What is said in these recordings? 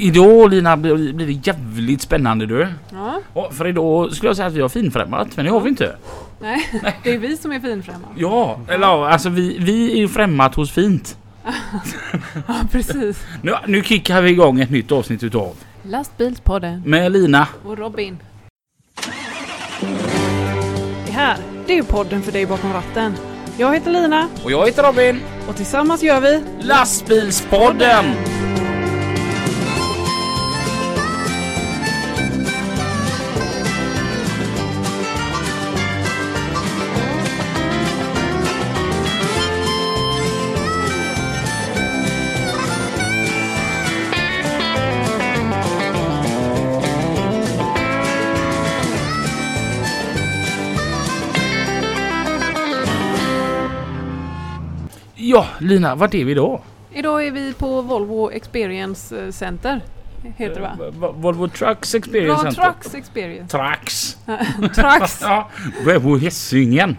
Idag Lina blir blir det jävligt spännande du. Ja, Och för idag skulle jag säga att vi har finfrämmat men det har vi inte. nej, det är vi som är finfrämmande. Ja, eller ja, alltså vi, vi är ju främmat hos fint. Ja, precis. Nu, nu kickar vi igång ett nytt avsnitt utav Lastbilspodden med Lina. och Robin. Det här, det är podden för dig bakom ratten. Jag heter Lina Och jag heter Robin. och tillsammans gör vi Lastbilspodden! Ja, Lina, vart är vi då? Idag är vi på Volvo Experience eh, Center. Heter det va? Va- Volvo Trucks Experience Center. Trucks Experience. Trucks. Trucks! Ja, på Hisingen.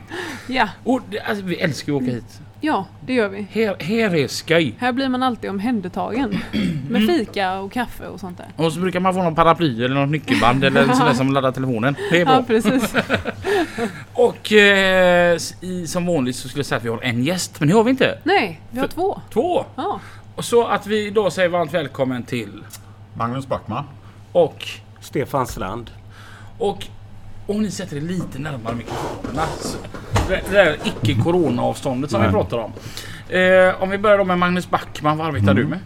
Ja, Och det, alltså, vi älskar att åka hit. Ja, det gör vi. Här, här är skoj. Här blir man alltid omhändertagen. Med fika och kaffe och sånt där. Och så brukar man få någon paraply eller något nyckelband eller en sån där som laddar telefonen. Det är bra. Ja, precis. Och eh, i, som vanligt så skulle jag säga att vi har en gäst, men det har vi inte. Nej, vi har För- två. Två. Ja, Och så att vi då säger varmt välkommen till Magnus Backman. och Stefan Strand. och om ni sätter er lite närmare mikrofonerna. så- Det det där icke-corona-avståndet som vi Nej. pratar om. Eh, om vi börjar då med Magnus Backman, vad arbetar du med?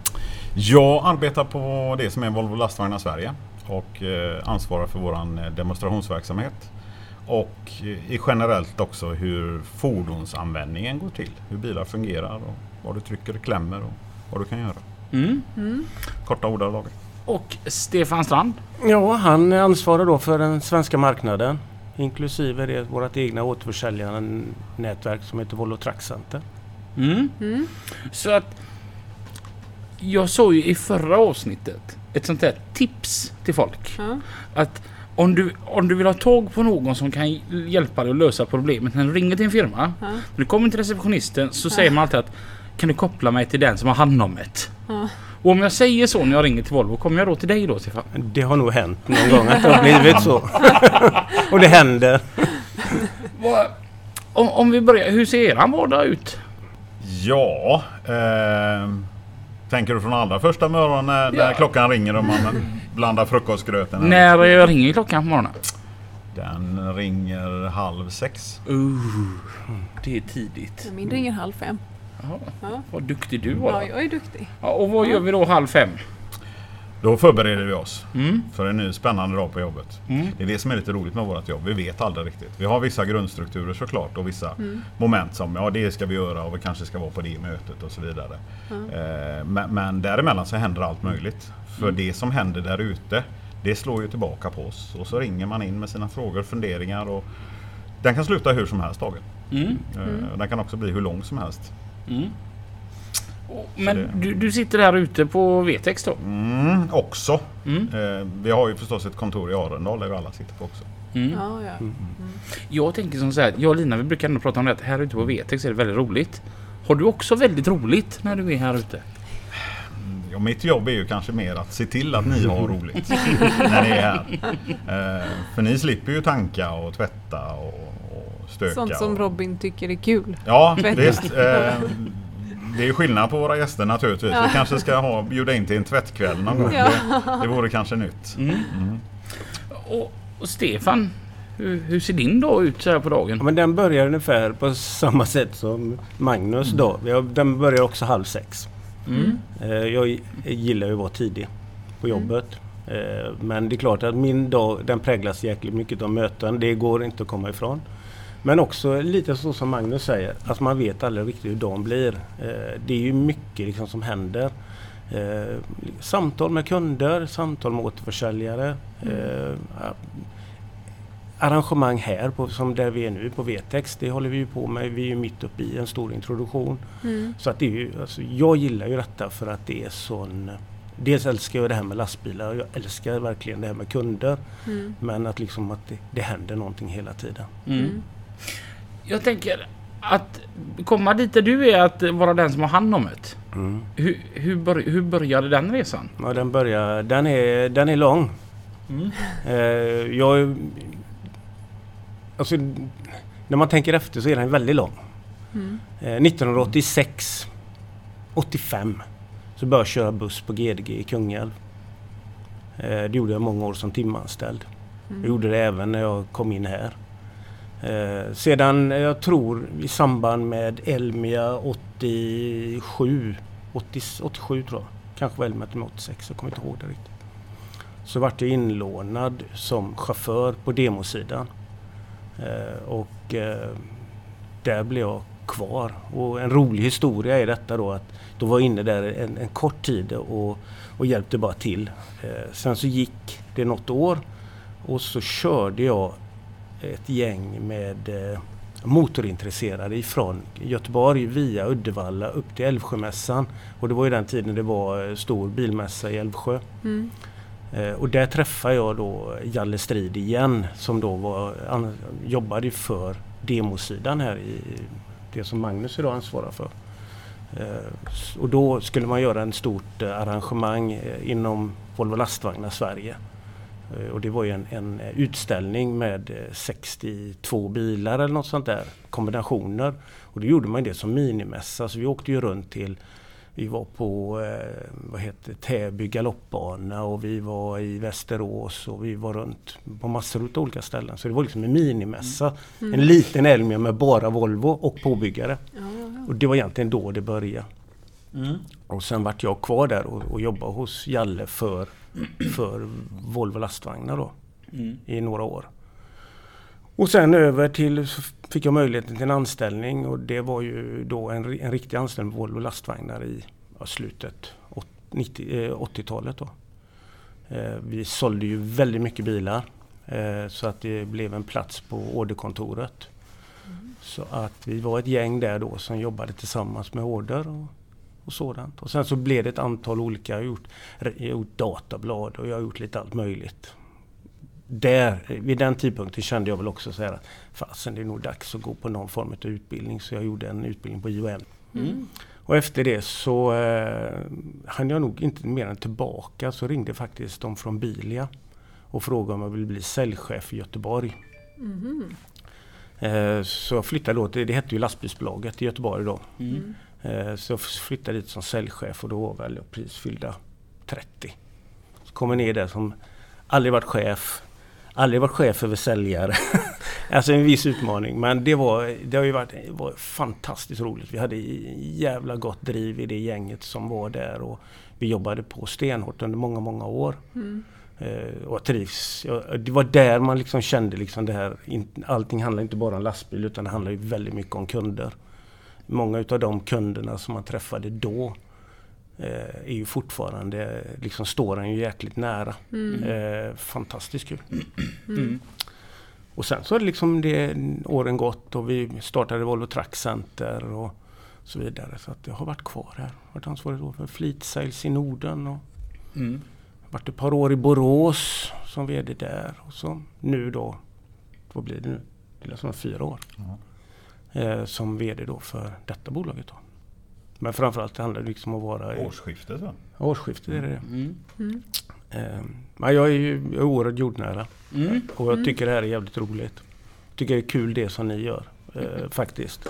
Jag arbetar på det som är Volvo Lastvagnar Sverige och eh, ansvarar för våran eh, demonstrationsverksamhet. Och eh, i generellt också hur fordonsanvändningen går till. Hur bilar fungerar och vad du trycker och klämmer och vad du kan göra. Mm. Korta ordalag. Och Stefan Strand. Ja, han ansvarar då för den svenska marknaden. Inklusive det vårt egna återförsäljarnätverk som heter Volvo Truck Center. Mm. mm. Så att jag såg ju i förra avsnittet ett sånt här tips till folk. ja. Att om du, om du vill ha tag på någon som kan hjälpa dig att lösa problemet när du ringer till en firma. Ja. När du kommer till receptionisten så säger man alltid att kan du koppla mig till den som har hand om det? Och om jag säger så när jag ringer till Volvo, kommer jag då till dig då Stefan? Det har nog hänt någon gång att det har blivit så. Och det händer. Om, om vi börjar, hur ser eran vardag ut? Ja, eh, tänker du från allra första morgonen när, Ja. när klockan ringer och man blandar frukostgröten? När jag ringer klockan på morgonen? Den ringer halv sex. Uh, det är tidigt. Min ringer halv fem. Ja. vad duktig du var. ja, jag är duktig. Ja, och vad gör vi då halv fem? Då förbereder vi oss Mm. för en ny spännande dag på jobbet. Mm. Det är det som är lite roligt med vårt jobb. Vi vet aldrig riktigt. Vi har vissa grundstrukturer såklart och vissa Mm. moment som ja det ska vi göra och vi kanske ska vara på det mötet och så vidare. Eh, men, men däremellan så händer allt möjligt. För det som händer där ute det slår ju tillbaka på oss. Och så ringer man in med sina frågor och funderingar. Och den kan sluta hur som helst dagen. Mm. Eh, Den kan också bli hur lång som helst. Mm. Men det- du, du sitter där ute på Vetex då? Mm, också. Mm. Eh, vi har ju förstås ett kontor i Arendal där vi alla sitter på också. Mm. Ja, ja. Jag tänker som så här, jag och Lina vi brukar ändå prata om det att här ute på Vetex är det väldigt roligt. Har du också väldigt roligt när du är här ute? Ja, mitt jobb är ju kanske mer att se till att ni har roligt när ni är här. Eh, för ni slipper ju tanka och tvätta och stöka. Sånt som och, Robin tycker är kul. Ja, visst. Eh, det är skillnad på våra gäster naturligtvis. Ja. Vi kanske ska ha, bjuda in till en tvättkväll någon gång. Ja. Det, det vore kanske nytt. Mm. Mm. Och, och Stefan, hur, hur ser din dag ut så här på Ja, dagen? men den börjar ungefär på samma sätt som Magnus. Vi har- Den börjar också halv sex. Mm. Eh, Jag gillar ju att vara tidig på jobbet. Eh, Men det är klart att min dag den präglas jäkligt mycket av möten. Det går inte att komma ifrån. Men också lite så som Magnus säger, att man vet aldrig riktigt hur dagen blir. Eh, Det är ju mycket liksom som händer. Eh, Samtal med kunder, samtal med återförsäljare. eh, Arrangemang här på, som där vi är nu på Vetex, det håller vi ju på med. Vi är ju mitt uppe i en stor introduktion. Mm. Så att det är ju, alltså, jag gillar ju detta för att det är sån... Dels älskar jag det här med lastbilar och jag älskar verkligen det här med kunder. Mm. Men att liksom att det, det händer någonting hela tiden. Mm. Jag tänker, att komma dit där du är, att vara den som har hand om det. Mm. Hur, hur, bör, hur började den resan? Ja, den börjar, den är, den är lång. Mm. Eh, jag, alltså, när man tänker efter så är den väldigt lång. Mm. Eh, 1986, 85 så började jag köra buss på GDG i Kungälv. Eh, det gjorde jag många år som timanställd. Mm. Jag gjorde det även när jag kom in här. Eh, sedan, eh, jag tror i samband med Elmia 87, 80, 87 tror jag. Kanske var Elmia till och med 86, jag kommer inte ihåg det riktigt. Så vart jag inlånad som chaufför på demosidan. Eh, och eh, där blev jag kvar. Och en rolig historia är detta då att då var jag inne där en, en kort tid och, och hjälpte bara till. Eh, sen så gick det något år och så körde jag ett gäng med eh, motorintresserade ifrån Göteborg via Uddevalla upp till Älvsjömässan. Och det var ju den tiden det var eh, stor bilmässa i Älvsjö. Mm. Eh, och där träffade jag då Jalle Strid igen som då var, jobbade för demosidan här i det som Magnus idag ansvarar för. Och då skulle man göra en stort arrangemang inom Volvo Lastvagnar Sverige. Eh, och det var ju en, en eh, utställning med eh, 62 bilar eller något sånt där, kombinationer. Och då gjorde man det som minimässa så vi åkte ju runt till vi var på eh, vad heter, Täby galoppbana och vi var i Västerås och vi var runt på massor av olika ställen. Så det var liksom en minimässa. Mm. En liten Elmia med bara Volvo och påbyggare. Ja, ja, ja. Och det var egentligen då det började. Mm. Och sen vart jag kvar där och, och jobbade hos Jalle för, för Volvo lastvagnar då Mm. i några år. Och sen över till, fick jag möjligheten till en anställning och det var ju då en, en riktig anställning på Volvo lastvagnar i ja, slutet åt- 90 eh, 80-talet. Då. Eh, vi sålde ju väldigt mycket bilar eh, så att det blev en plats på orderkontoret. Så att vi var ett gäng där då som jobbade tillsammans med order och, och sådant. Och sen så blev det ett antal olika, jag har gjort, jag gjort datablad och jag har gjort lite allt möjligt där, vid den tidpunkten kände jag väl också så här att fasen det är nog dags att gå på någon form av utbildning. Så jag gjorde en utbildning på IOM. Mm. Och efter det så eh, hann jag nog inte mer än tillbaka så ringde faktiskt de från Bilia och frågade om jag ville bli säljchef i Göteborg. Mhm. Eh, så jag flyttade då till, det hette ju lastbilsbolaget i Göteborg då. Mm. Eh, så jag flyttade dit som säljchef och då var väl jag precis fyllda 30. Så kom jag ner där som aldrig varit chef, aldrig varit chef över säljare. alltså en viss utmaning men det var, det har ju varit var fantastiskt roligt. Vi hade jävla gott driv i det gänget som var där och vi jobbade på stenhårt under många, många år. Mm. Eh, och trivs. Det var där man liksom kände liksom det här. In, allting handlar inte bara om lastbil utan det handlar ju väldigt mycket om kunder. Många utav de kunderna som man träffade då eh, är ju fortfarande, liksom står en ju jäkligt nära. Mm. Eh, fantastiskt kul. Mm. Och sen så har det liksom det, åren gått och vi startade Volvo Truck Center och så vidare. Så att jag har varit kvar här. Varit ansvarig för Fleet Sales i Norden och Mm. varit ett par år i Borås som VD där. Och så nu då, vad blir det nu? Det är som fyra år. Eh, som VD då för detta bolaget. Då. Men framförallt handlar det liksom om att vara i Årsskiftet va? årsskiftet. Är det. Mm. Mm. Eh, men jag är ju jag är oerhört jordnära Mm. och jag Mm. tycker det här är jävligt roligt. Tycker det är kul det som ni gör. Eh, faktiskt.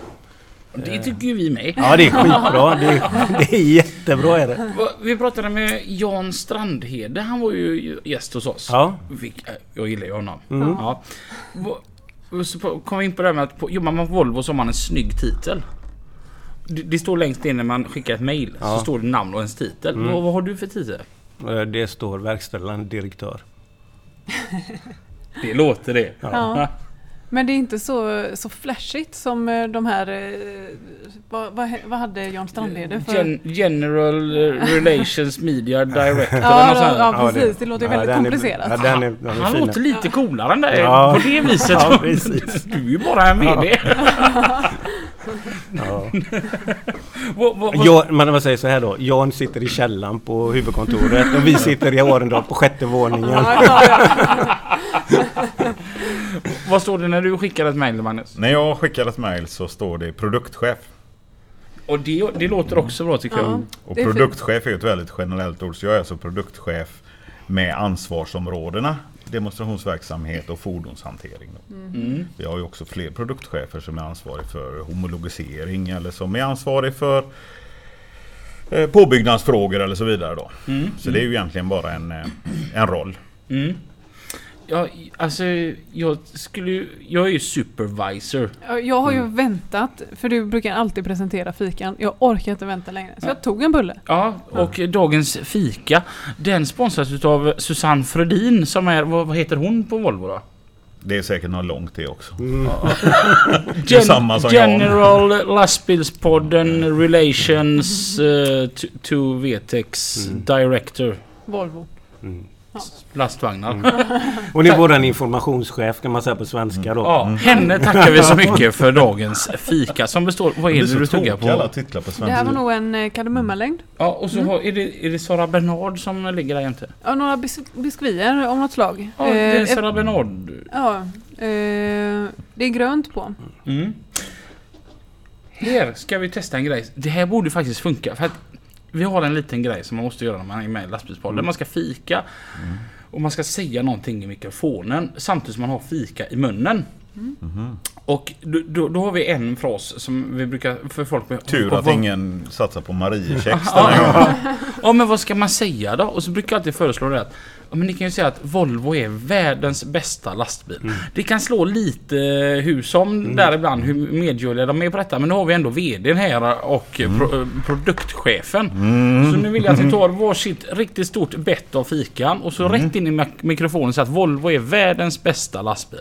Det tycker ju vi med. Ja det är skitbra. Det är, det är jättebra är det. Vi pratade med Jan Strandhede. Han var ju gäst hos oss. Ja. Äh, jag gillar ju honom. Mm. Ja. Va- Så kom vi in på det här med att på, jobbar man på Volvo så har man en snygg titel. Det, det står längst ner när man skickar ett mail. Ja. Så står det namn och ens titel. Mm. Vad, vad har du för titel? Eh, Det står verkställande direktör. Det låter det. Ja. Men det är inte så, så flashigt som eh, de här... eh, Vad, vad, vad hade Jan Strandleder för... Gen, General Relations Media Director. Ja, eller något sånt. ja, Ja, precis. Det låter ju väldigt den är- komplicerat. Ja, den är, den är Han fin. låter lite coolare än dig Ja. på det viset. Ja. Du är ju bara en VD. Ja. Vad- vad- vad- Jag, men vad säger så här då. Jan sitter i källaren på huvudkontoret och vi sitter i Arendal på sjätte våningen. Vad står det när du skickar ett mejl Magnus? När jag skickar ett mail så står det produktchef. Och det, det låter också bra tycker Ja. jag. Och är produktchef är ett väldigt generellt ord. Så jag är alltså produktchef med ansvarsområdena demonstrationsverksamhet och fordonshantering. Då. Mm. Vi har ju också fler produktchefer som är ansvarig för homologisering eller som är ansvarig för eh, påbyggnadsfrågor eller så vidare. Då. Mm. Så det är ju egentligen bara en, eh, en roll. Mm. Ja, alltså jag skulle Jag är ju supervisor. Ja, Jag har ju Mm. väntat, för du brukar alltid presentera fikan. Jag orkar inte vänta längre. Så jag tog en bulle. Ja, och dagens fika den sponsras utav Susanne Frödin som är, vad, heter hon på Volvo då? Det är säkert något långt det också. Mm. Det är samma som jag. General Lastbilspodden Relations eh, to, to Vetex Mm. Director Volvo. Mm. lastvagnar. Och det är våran informationschef kan man säga på svenska då. Ja, henne tackar vi så mycket för dagens fika som består... Vad är Det det du tuggar alla på? titlar på Det här var svenska. nog en eh, kardemummalängd. Ja, och så har, är, det, är det Sara Bernard som ligger där jämte? Ja, några bis biskvier av något slag. Ja, det är Eh, Sara Bernard. ja, eh, det är grönt på. Mm. Här ska vi testa en grej. Det här borde faktiskt funka. För att vi har en liten grej som man måste göra när man är med i lastbilspodden. Man ska fika och man ska säga någonting i mikrofonen samtidigt som man har fika i munnen. Mhm. Och då, då, då har vi en fras som vi brukar för folk... Tur och att vad- ingen satsar på Mariekex den Ja, här gången. ja. ja men vad ska man säga då? Och så brukar jag alltid föreslå det att ja, men ni kan ju säga att Volvo är världens bästa lastbil. Det kan slå lite hur som där ibland hur medgörliga de är på detta. Men nu har vi ändå VDn här och eh, pro, eh, produktchefen. Så nu vill jag att ni tar varsitt riktigt stort bett av fikan och så rätt in i mikrofonen så att Volvo är världens bästa lastbil.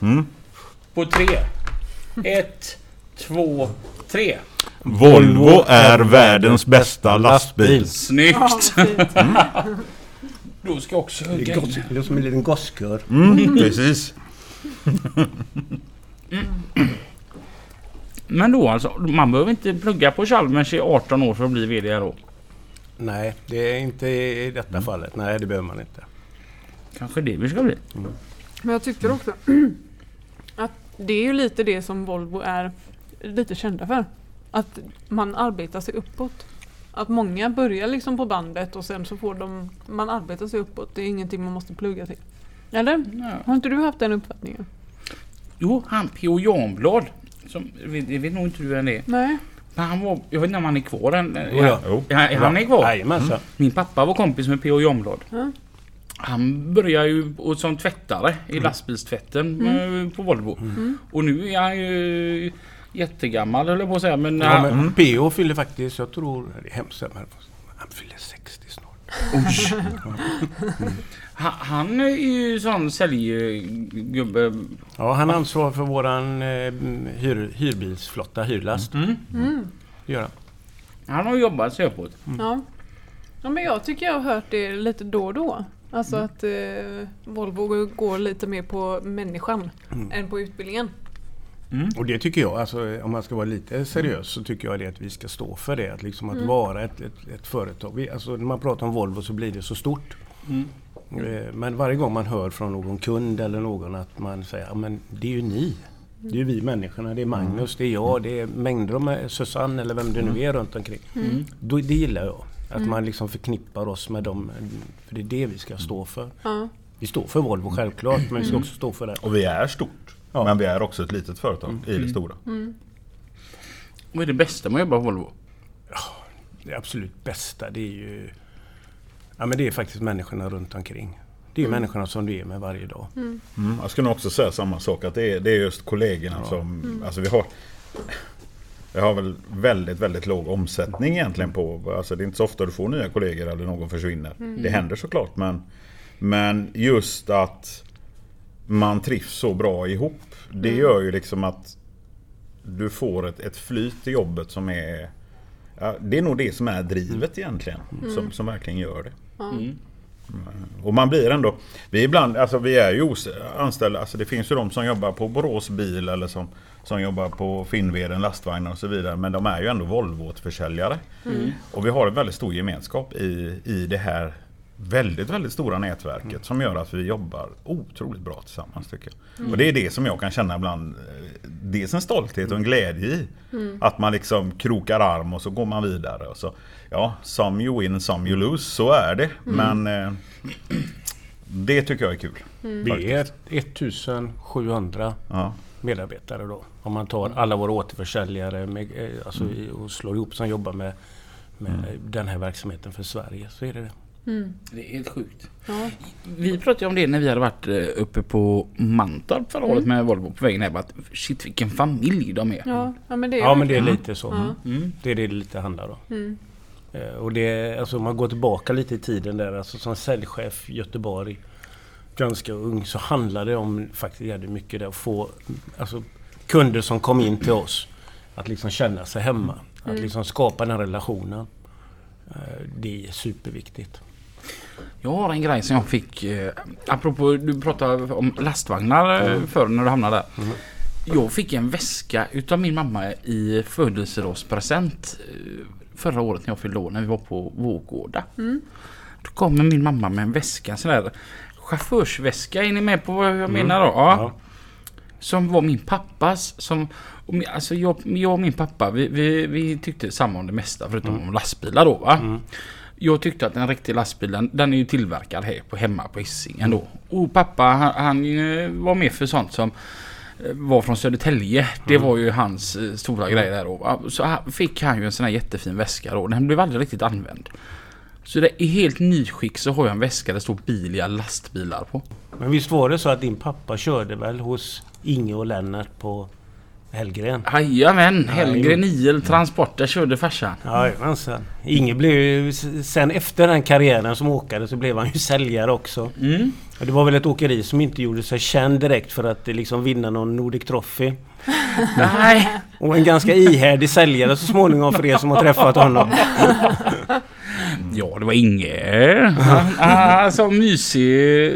Mm. På tre. Ett, två, tre. Volvo är världens bästa lastbil. Snyggt! Ja, fint. Då ska jag också hugga in. det är som en liten gosskör. Mm, precis. Men då alltså, man behöver inte plugga på Chalmers i 18 år för att bli VD då. Nej, det är inte i detta fallet. Nej, det behöver man inte. Kanske det vi ska bli. Men jag tycker också det är ju lite det som Volvo är lite kända för. Att man arbetar sig uppåt. Att många börjar liksom på bandet och sen så får de, man arbetar sig uppåt. Det är ingenting man måste plugga till. Eller? Ja. Har inte du haft den uppfattningen? Jo, han P.O. Janblad. Som, jag vet, nog inte du vem det är. Nej. Men han var, jag vet inte om han är kvar än. Jo, ja. Jo. Ja, han är kvar. Jajamensan. Min pappa var kompis med P.O. Janblad. Ja. Han började ju som tvättare i lastbilstvätten eh, på Volvo. Mm. Och nu är han ju jättegammal höll jag på att säga. Men, Ja, ja, men P.O. fyller faktiskt, jag tror, det är hemskt men han fyller 60 snart. Oj. han, han är ju sån säljgubbe. Ja, han ansvarar för våran eh, hyr, hyrbilsflotta, hyrlast. Mm. Mm. Gör han. Han har jobbat sig uppåt. Ja. ja, men jag tycker jag har hört det lite då och då. Alltså att eh, Volvo går lite mer på människan Mm. än på utbildningen. Och det tycker jag, alltså, om man ska vara lite seriös så tycker jag det att vi ska stå för det. Att, liksom att vara ett, ett, ett företag. Vi, alltså, när man pratar om Volvo så blir det så stort. Mm. Eh, Men varje gång man hör från någon kund eller någon att man säger men det är ju ni. Det är ju vi människorna. Det är Magnus, det är jag, det är mängder av Susanne eller vem det nu är runt omkring. Mm. Då, det gillar jag. Att man liksom förknippar oss med dem. För det är det vi ska stå för. Ja. Vi står för Volvo självklart, men vi ska också stå för det. Och vi är stort. Ja. Men vi är också ett litet företag i det stora. Vad är det bästa med att jobba på Volvo? Det absolut bästa det är ju Ja men det är faktiskt människorna runt omkring. Det är ju människorna som du är med varje dag. Mm, jag skulle nog också säga samma sak. Att det är, det är just kollegorna som... Alltså vi har... Vi har väl väldigt, väldigt låg omsättning egentligen på... Alltså det är inte så ofta du får nya kollegor eller någon försvinner. Det händer såklart men... Men just att man trivs så bra ihop. Det gör ju liksom att du får ett, ett flyt i jobbet som är... Ja, det är nog det som är drivet egentligen. Som, som verkligen gör det. Mm. Och man blir ändå... Vi, ibland, alltså vi är ju anställda, alltså det finns ju de som jobbar på Borås bil eller som, som jobbar på Finnveden lastvagnar och så vidare. Men de är ju ändå Volvo-försäljare. Och vi har en väldigt stor gemenskap i, i det här väldigt, väldigt stora nätverket som gör att vi jobbar otroligt bra tillsammans tycker jag. Och det är det som jag kan känna ibland, eh, dels en stolthet och en glädje i. Att man liksom krokar arm och så går man vidare. Och så, ja, some you win, some you lose, så är det. Men eh, det tycker jag är kul. Vi är 1700 Ja. medarbetare då. Om man tar alla våra återförsäljare med, eh, alltså, i- och slår ihop som jobbar med, med den här verksamheten för Sverige så är det det. Det är helt sjukt. Ja. Vi pratade om det när vi hade varit eh, uppe på Mantorp förra året med Volvo på vägen hem. Att shit vilken familj de är. Ja, ja, men det är Ja men det är lite så. Ja. Mm. Det är det det lite handlar om. Mm. Eh, Och det alltså om man går tillbaka lite i tiden där, alltså som säljchef i Göteborg, ganska ung, så handlade det om faktiskt jävligt mycket det att få alltså, kunder som kom in till oss att liksom känna sig hemma. Att liksom skapa den relationen. Eh, Det är superviktigt. Jag har en grej som jag fick, eh, apropå du pratade om lastvagnar eh, förr när du hamnade där. Jag fick en väska utav min mamma i födelsedagspresent förra året när jag fyllde år när vi var på Vårgårda. Då kommer min mamma med en väska, en sån där chaufförsväska, är ni med på vad jag menar då? Ja. Ja. Som var min pappas. Som, alltså jag, jag och min pappa vi, vi, vi tyckte samma om det mesta förutom om lastbilar då va. Jag tyckte att den riktiga lastbilen den är ju tillverkad här på hemma på Hisingen då. Och pappa han, han eh, var med för sånt som eh, var från Södertälje. Det var ju hans eh, stora grej där då. va. Så fick han ju en sån här jättefin väska då. Den blev aldrig riktigt använd. Så det är helt nyskick så har jag en väska där det står Bilia lastbilar på. Men visst var det så att din pappa körde väl hos Inge och Lennart på Hellgren? Jajamän, Hellgren IL Transporter körde farsan. Jajamensan. Inge blev ju, sen efter den karriären som åkare så blev han ju säljare också. Mm. Det var väl ett åkeri som inte gjorde sig känd direkt för att liksom vinna någon Nordic Trophy. Nej, Och en ganska ihärdig säljare så småningom för er som har träffat honom. ja det var Inge. Han, han, så mysig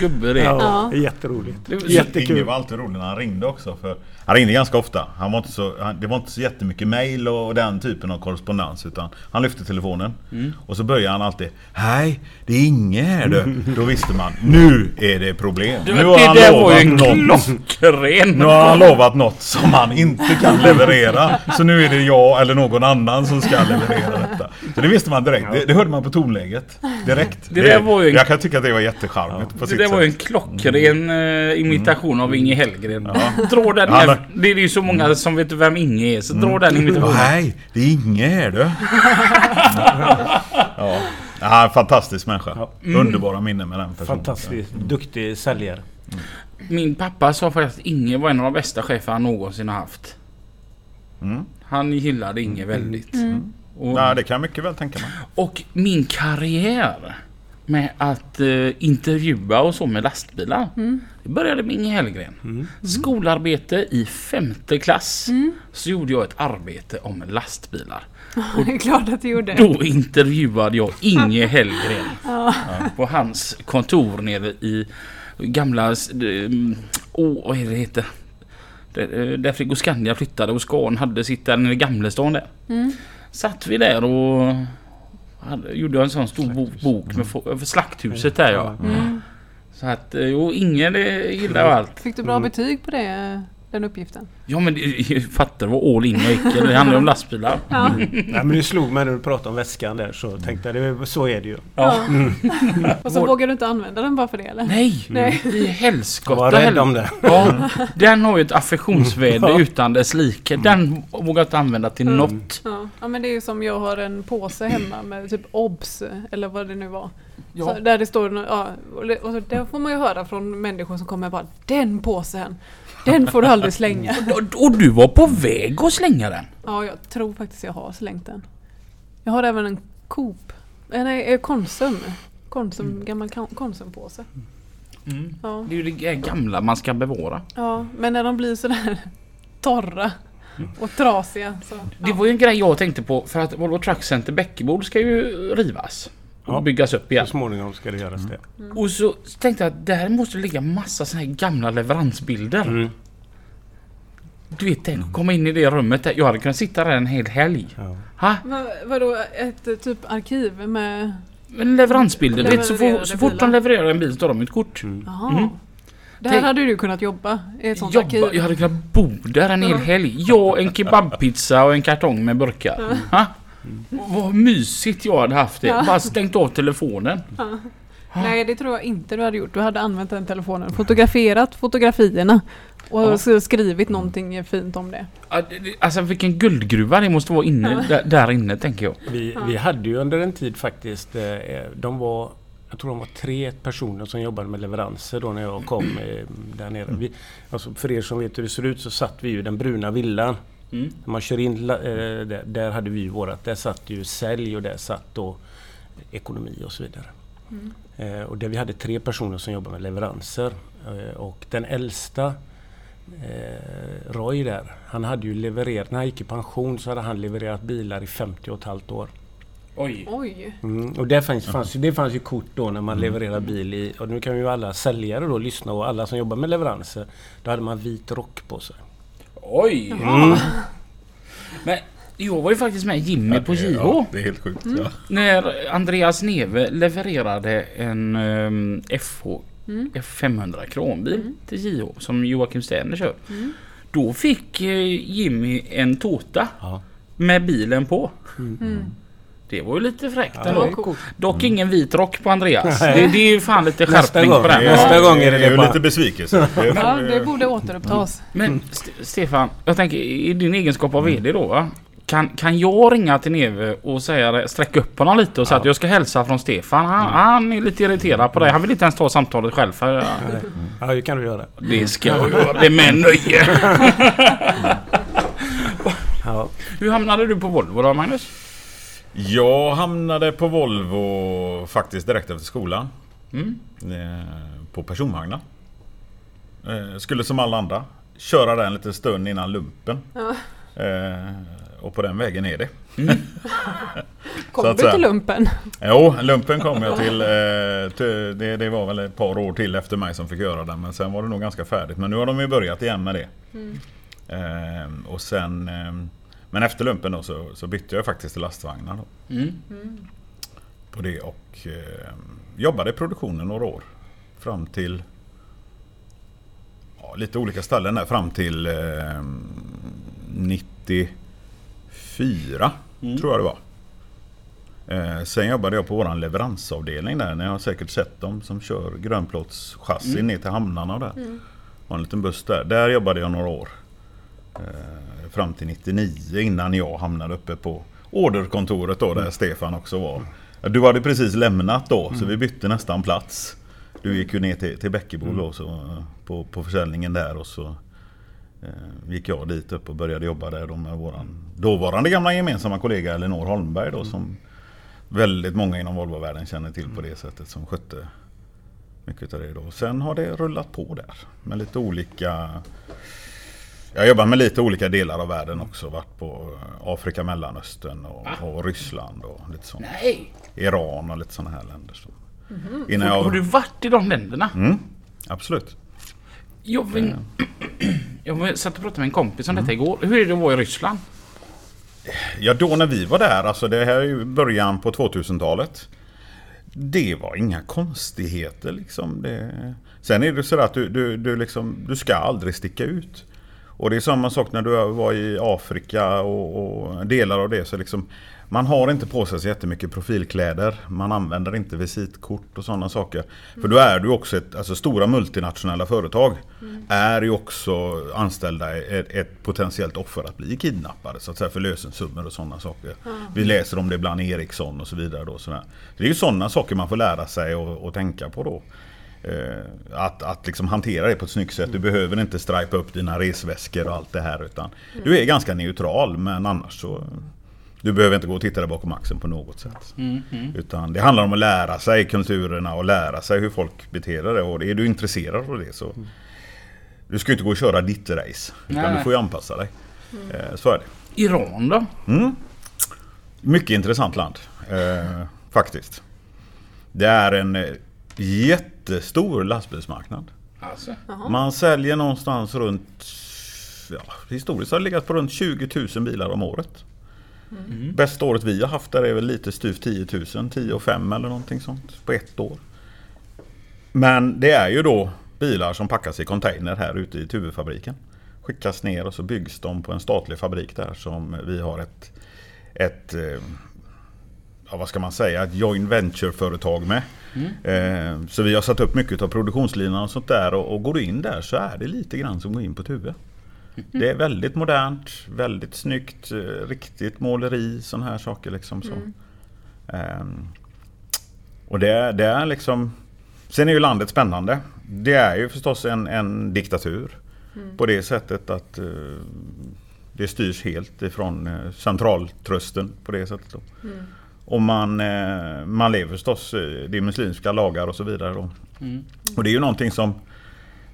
gubbe det. Ja, jätteroligt. Det var- Inge Jättekul. var alltid rolig när han ringde också. För han ringde ganska ofta. Han var inte så, han, det var inte så jättemycket mail och den typen av korrespondens. Utan han lyfte telefonen. Och så började han alltid. Hej, det är Inge här du. Då visste man. Nu är det problem. Det, Nu har det han lovat något. klockren. Nu har han lovat något som han inte kan leverera. Så nu är det jag eller någon annan som ska leverera detta. Så det visste man direkt. Det, det hörde man på tonläget. Direkt. Det där var ju en- Jag kan tycka att det var jättecharmigt på Det sitt där var ju en klockren eh, imitation av Inge Hellgren. Dra den här. Det är ju så många som vet vem Inge är. Så dra den imitationen. Nej, det är Inge här du. ja. ja, fantastisk människa. Underbara minnen med den personen. Fantastiskt duktig säljare. Min pappa sa faktiskt att Inge var en av de bästa chefer han någonsin har haft. Mm. Han gillade Inge väldigt. Och, Ja, det kan jag mycket väl tänka mig. och min karriär med att eh, intervjua och så med lastbilar. Det började med Inge Hellgren. Skolarbete i femte klass. Så gjorde jag ett arbete om lastbilar. Det är klart att det gjorde. Då intervjuade jag Inge Hellgren. På hans kontor nere i gamla... eh, Åh, vad är det heter? Där, eh, där Frigoscandia flyttade och Scan hade sitt där nere i Gamlestan där. Satt vi där och hade, gjorde en sån stor bok, bok med slakthuset där ja. Så att, eh, jo Inge det gillar allt. Fick du bra betyg på det, den uppgiften? Ja men det- fattar du vad all in jag gick? Det handlar ju om lastbilar. Ja. Nej, men det slog mig när du pratade om väskan där så tänkte jag det, så är det ju. Ja. Och så Vår- vågar du inte använda den bara för det eller? Nej! Nej. I helskotta Var rädd om det. Ja, den har ju ett affektionsvärde utan dess like. Den vågar jag inte använda till något. Ja. ja men det är ju som jag har en påse hemma med typ OBS eller vad det nu var. Ja. Så där det står, ja, och det- och så där får man ju höra från människor som kommer bara Den påsen! Den får du aldrig slänga. Och, och du var på väg att slänga den. Ja jag tror faktiskt jag har slängt den. Jag har även en Coop, eh, nej eh, Konsum. Konsum, gammal kon- Konsumpåse. Ja. Det är ju det gamla man ska bevara. ja, men när de blir sådär torra och trasiga så... Det var ju en grej jag tänkte på för att Volvo Truck Center Bäckebol ska ju rivas. Och Ja. byggas upp igen. Så småningom ska det göras det. Och så tänkte jag att där måste det ligga massa såna här gamla leveransbilder. Mm. Du vet, tänk att komma in i det rummet där. Jag hade kunnat sitta där en hel helg. Ja. Ha? Va, vadå ett eh, typ arkiv med Men leveransbilder, du vet, så, fort, så fort de levererar en bil så tar de ett kort. Jaha. Mm. Där Tänk- hade du kunnat jobba i ett sånt arkiv. Jobba, jag hade kunnat bo där en hel helg. Jag, en kebabpizza och en kartong med burkar. Ha? Vad mysigt jag hade haft det. Ja. Bara stängt av telefonen. Nej, det tror jag inte du hade gjort. Du hade använt den telefonen, fotograferat fotografierna och Ja. så skrivit någonting fint om det. Alltså vilken guldgruva det måste vara inne, där, där inne tänker jag. Vi, vi hade ju under en tid faktiskt, eh, de var, jag tror de var tre personer som jobbade med leveranser då när jag kom eh, där nere. Vi, alltså för er som vet hur det ser ut så satt vi ju i den bruna villan. Mm. När man kör in, eh, där, där hade vi ju vårat, där satt ju sälj och där satt då ekonomi och så vidare. Eh, och där vi hade tre personer som jobbade med leveranser. Eh, och den äldsta eh, Roy där, han hade ju levererat, när han gick i pension så hade han levererat bilar i 50 och ett halvt år. Oj. Oj! Mm, och det fanns, fanns, ju- det fanns ju kort då när man levererar bil i, och nu kan ju alla säljare då lyssna och alla som jobbar med leveranser, då hade man vit rock på sig. Oj. Mm. Men jag var ju faktiskt med Jimmy på JH. Ja, det är helt sjukt. Mm. Ja. När Andreas Neve levererade en um, FH Mm. F500 kranbil till JH som Joakim Sterner kör. Mm. Då fick eh, Jimmy en Tota Ja. med bilen på. Mm. Det var ju lite fräckt Ja, coolt. Dock ingen vit rock på Andreas. Det, det är ju fan lite Nästa skärpning på den. Nästa gång är det det är ju lite besvikelse. Det- Ja, det borde återupptas. Men St- Stefan, jag tänker i din egenskap av VD då va? Kan, kan jag ringa till Neve och säga det, sträcka upp honom lite och säga att jag ska hälsa från Stefan? Han, han är lite irriterad på dig. Han vill inte ens ta samtalet själv. För, ja, Ja, det kan du göra. det ska jag göra. Det är med nöje. Ja. Hur hamnade du på Volvo då Magnus? Jag hamnade på Volvo faktiskt direkt efter skolan. Mm. Eh, På personvagnar. Eh, Skulle som alla andra köra den lite stund innan lumpen. Ja. Eh, Och på den vägen är det. Kom Så att du till lumpen? Jo, lumpen kom jag till. eh, till- Det, det var väl ett par år till efter mig som fick göra den. Men sen var det nog ganska färdigt. Men nu har de ju börjat igen med det. Eh, Och sen... eh, Men efter lumpen då så, så bytte jag faktiskt till lastvagnar. Då. Mm. på det och eh, jobbade i produktionen några år. Fram till ja, lite olika ställen där fram till eh, 94 Mm. tror jag det var. Eh, sen jobbade jag på våran leveransavdelning där. Ni har säkert sett dem som kör grönplåtschassin Mm. ner till hamnarna och där. var en liten buss där. Där jobbade jag några år. Eh, fram till 99 innan jag hamnade uppe på orderkontoret då där Stefan också var. Du hade precis lämnat då så vi bytte nästan plats. Du gick ju ner till, till Bäckebo då så, eh, på, på försäljningen där och så gick jag dit upp och började jobba där då med våran dåvarande gamla gemensamma kollega Elinor Holmberg då som väldigt många inom Volvo-världen känner till på det sättet som skötte mycket av det då. Sen har det rullat på där med lite olika jag har jobbat med lite olika delar av världen också. Varit på Afrika, Mellanöstern och, och Ryssland och lite sånt. Nej! Iran och lite sådana här länder. Så. Innan Har du jag... varit i de länderna? Mm, absolut. Jag, vill, jag satt och pratade med en kompis om detta igår. Hur är det att vara i Ryssland? Ja, då när vi var där, alltså det här är ju början på 2000-talet. Det var inga konstigheter liksom. Det... Sen är det så att du, du, du, liksom, du ska aldrig sticka ut. Och det är samma sak när du var i Afrika och, och delar av det. Så liksom, man har inte på sig så jättemycket profilkläder. Man använder inte visitkort och sådana saker. För då är du också ett, alltså stora multinationella företag är ju också anställda ett, ett potentiellt offer att bli kidnappade så att säga för lösensummor och sådana saker. Vi läser om det ibland i Ericsson och så vidare. Då, sådär. Det är ju sådana saker man får lära sig och, och tänka på då. Eh, att att liksom hantera det på ett snyggt sätt. Du behöver inte stripa upp dina resväskor och allt det här. Utan du är ganska neutral men annars så... Du behöver inte gå och titta där bakom axeln på något sätt. Mm, mm. Utan det handlar om att lära sig kulturerna och lära sig hur folk beter sig. Och är du intresserad av det så... Du ska ju inte gå och köra ditt race. Utan Nej. du får ju anpassa dig. Eh, Så är det. Iran då? Mm. Mycket intressant land. Eh, faktiskt. Det är en eh, jättestor lastbilsmarknad. Alltså. Man säljer någonstans runt... Ja, historiskt har det legat på runt 20 000 bilar om året. Mm. Bästa året vi har haft där är väl lite styvt 10 000, 10 och 5 eller någonting sånt på ett år. Men det är ju då bilar som packas i container här ute i Tuvefabriken. Skickas ner och så byggs de på en statlig fabrik där som vi har ett, ett eh, ja, vad ska man säga, ett joint venture-företag med. Eh, Så vi har satt upp mycket av produktionslinan och sånt där och, och går du in där så är det lite grann som att gå in på Tuve. Det är väldigt modernt, väldigt snyggt, eh, riktigt måleri, sådana här saker liksom. Så. Ehm, och det, är- det är liksom Sen är ju landet spännande. Det är ju förstås en, en diktatur. På det sättet att eh, det styrs helt ifrån eh, centraltrösten på det sättet. Då. Och man, eh, man lever förstås, det är muslimska lagar och så vidare. Då. Mm. Och det är ju någonting som,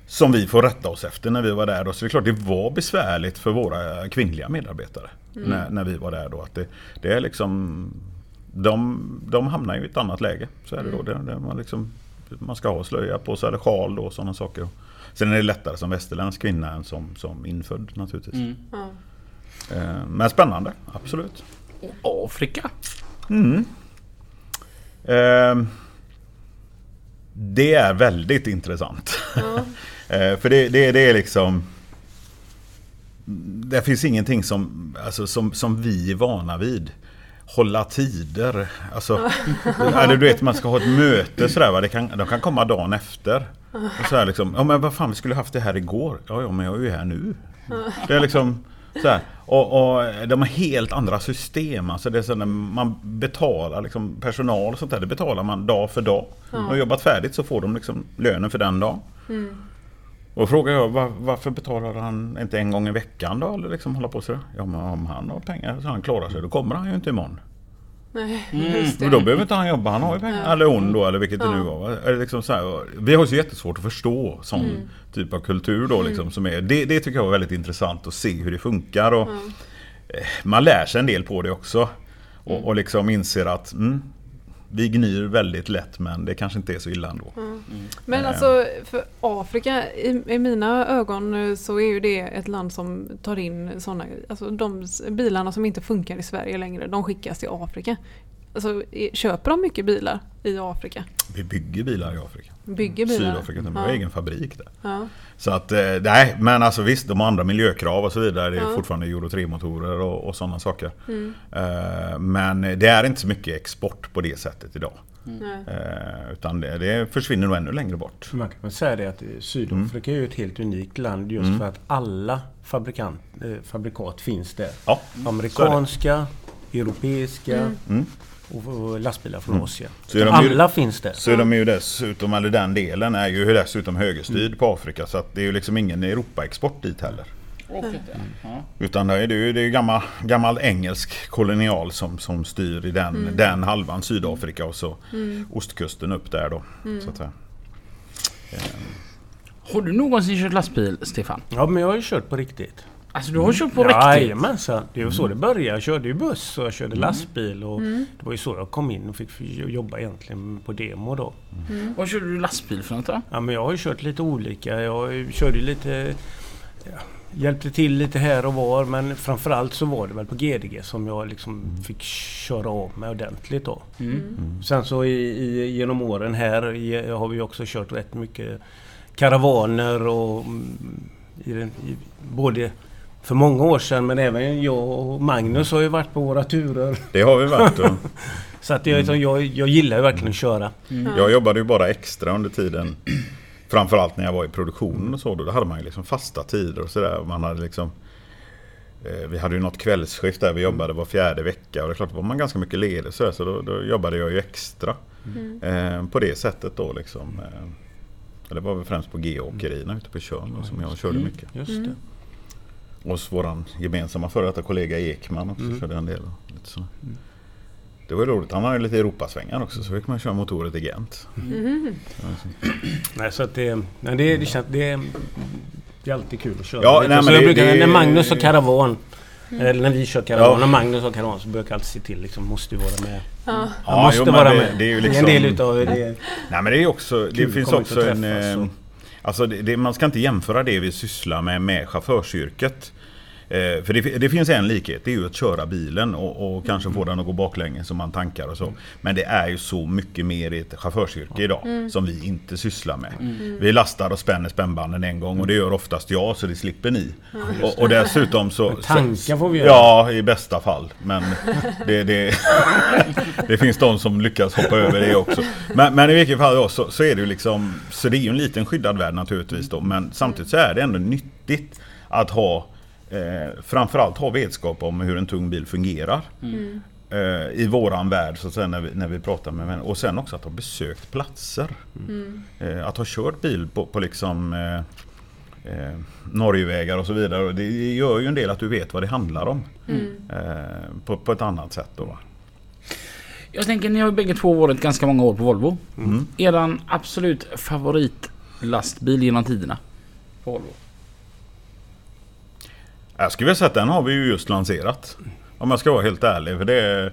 som vi får rätta oss efter när vi var där. Då. Så det är klart det var besvärligt för våra kvinnliga medarbetare när, när vi var där. Då. Att det, det är liksom, de, de hamnar ju i ett annat läge. Så är det då. Det, det, man, liksom, man ska ha slöja på sig eller sjal och sådana saker. Sen är det lättare som västerländsk kvinna än som, som infödd naturligtvis. Mm. Ja. Eh, Men spännande, absolut. Och Afrika. Mm. Ehm, det är väldigt intressant. Eh, För det, det, det är liksom... Det finns ingenting som, alltså, som, som vi är vana vid. Hålla tider. Alltså, eller du vet man ska ha ett möte sådär va. Det kan, de kan komma dagen efter. Och så här liksom, ja men vad fan vi skulle haft det här igår. Ja ja men jag är ju här nu. Det är liksom så här. Och, och de har helt andra system. Alltså det är så man betalar liksom personal och sånt där. Det betalar man dag för dag. De har jobbat färdigt så får de liksom lönen för den dagen. Och frågar jag var, varför betalar han inte en gång i veckan då? Eller liksom hålla på så? Ja men om han har pengar så han klarar sig då kommer han ju inte imorgon. Nej, Mm. just det. Men då behöver inte han jobba, han har ju pengar. Ja. Eller hon då eller vilket det Ja. nu var. det liksom så här, vi har ju så jättesvårt att förstå sån Mm. typ av kultur då liksom. Som är, det, det tycker jag var väldigt intressant att se hur det funkar. Och, Ja. eh, Man lär sig en del på det också. Och, och liksom inser att mm, vi gnyr väldigt lätt men det kanske inte är så illa ändå. Men Eh. alltså för Afrika, i, i mina ögon eh, så är ju det ett land som tar in sådana, alltså de bilarna som inte funkar i Sverige längre, de skickas till Afrika. Alltså köper de mycket bilar i Afrika? Vi bygger bilar i Afrika. Bygger bilar? Sydafrika, de har Ja. egen fabrik där. Ja. Så att, eh, nej, men alltså visst, de andra miljökrav och så vidare. Det är Ja. fortfarande Euro 3-motorer och, och sådana saker. Mm. Eh, Men det är inte så mycket export på det sättet idag. Nej. Eh, Utan det, det försvinner nog ännu längre bort. Man kan säga det att Sydafrika är ju ett helt unikt land just Mm. för att alla fabrikant, fabrikat finns där. Ja, Amerikanska, europeiska Mm. Mm. Och, lastbilar från Asien. Så de ju- alla finns där. Så är de ju dessutom, eller den delen är ju dessutom högerstyrd på Afrika. Så att det är ju liksom ingen Europa-export dit heller. Ja. Utan det är ju det är gammal, gammal engelsk kolonial som, som styr i den, Mm. den halvan Sydafrika och så ostkusten upp där då. Mm. Så att. Eh, Har du någonsin kört lastbil, Stefan? Ja men jag har ju kört på riktigt. Alltså du har kört på riktigt? Jajamensan. Det var så det började. Jag körde ju buss och jag körde lastbil. Och Mm. Det var ju så jag kom in och fick jobba egentligen på demo då. Vad körde du lastbil för något då? Ja, men jag har ju kört lite olika. Jag körde lite... Ja, hjälpte till lite här och var men framförallt så var det väl på GDG som jag liksom fick köra av med ordentligt då. Mm. Sen så i, i, genom åren här i, har vi också kört rätt mycket karavaner och mm, i, både för många år sedan men även jag och Magnus har ju varit på våra turer. Det har vi varit. Och Så att jag, jag, jag gillar ju verkligen att köra. jag jobbade ju bara extra under tiden. Framförallt när jag var i produktionen och så. Då hade man ju liksom fasta tider och sådär. Man hade liksom eh, vi hade ju något kvällsskift där vi jobbade var fjärde vecka och det är klart då var man ganska mycket ledig så, där, så då, då jobbade jag ju extra. Mm. Eh, på det sättet då liksom. Eh, det var väl främst på G-åkerierna ute på Tjörn som jag körde Mm. mycket. Just Mm. det. Och hos våran gemensamma före detta kollega Ekman också Mm. körde en del. och Lite så. Det var roligt. Han hade lite Europasvängar också så fick man köra motorer i Gent. Mhm. Nej, så att det, nej, det, det, känns, det, det är alltid kul att köra. Ja, nej, så men jag det- brukar, det- när Magnus har karavan, eller när vi kör karavan Ja. och Magnus har karavan så brukar jag alltid se till liksom, måste ju vara med. Ja. Ja, måste jo, vara det- med. det är ju en liksom- del utav det. Nej men det är också, det finns och också en... Alltså det, det, man ska inte jämföra det vi sysslar med med chaufförsyrket. Eh, för det, det, finns en likhet, det är ju att köra bilen och, och kanske få den att gå baklänges som man tankar och så. Men det är ju så mycket mer i ett chaufförsyrke idag Mm. som vi inte sysslar med. Vi lastar och spänner spännbanden en gång och det gör oftast jag så det slipper ni. Och, och dessutom så... Tanka får vi göra. Ja, i bästa fall. Men det, det, det finns de som lyckas hoppa över det också. Men, men i vilket fall då, så, så är det ju liksom... Så det är ju en liten skyddad värld naturligtvis då. Men samtidigt så är det ändå nyttigt att ha eh, framförallt ha vetskap om hur en tung bil fungerar. Eh, I våran värld så att säga när vi, när vi pratar med människor. Och sen också att ha besökt platser. Eh, att ha kört bil på, på liksom eh, eh, Norgevägar och så vidare. Det gör ju en del att du vet vad det handlar om. Eh, på, på ett annat sätt då. Jag tänker ni har ju bägge två varit ganska många år på Volvo. Mm. Eran absolut favoritlastbil genom tiderna? På Volvo. Jag skulle vilja säga att den har vi ju just lanserat. Om jag ska vara helt ärlig. För det är,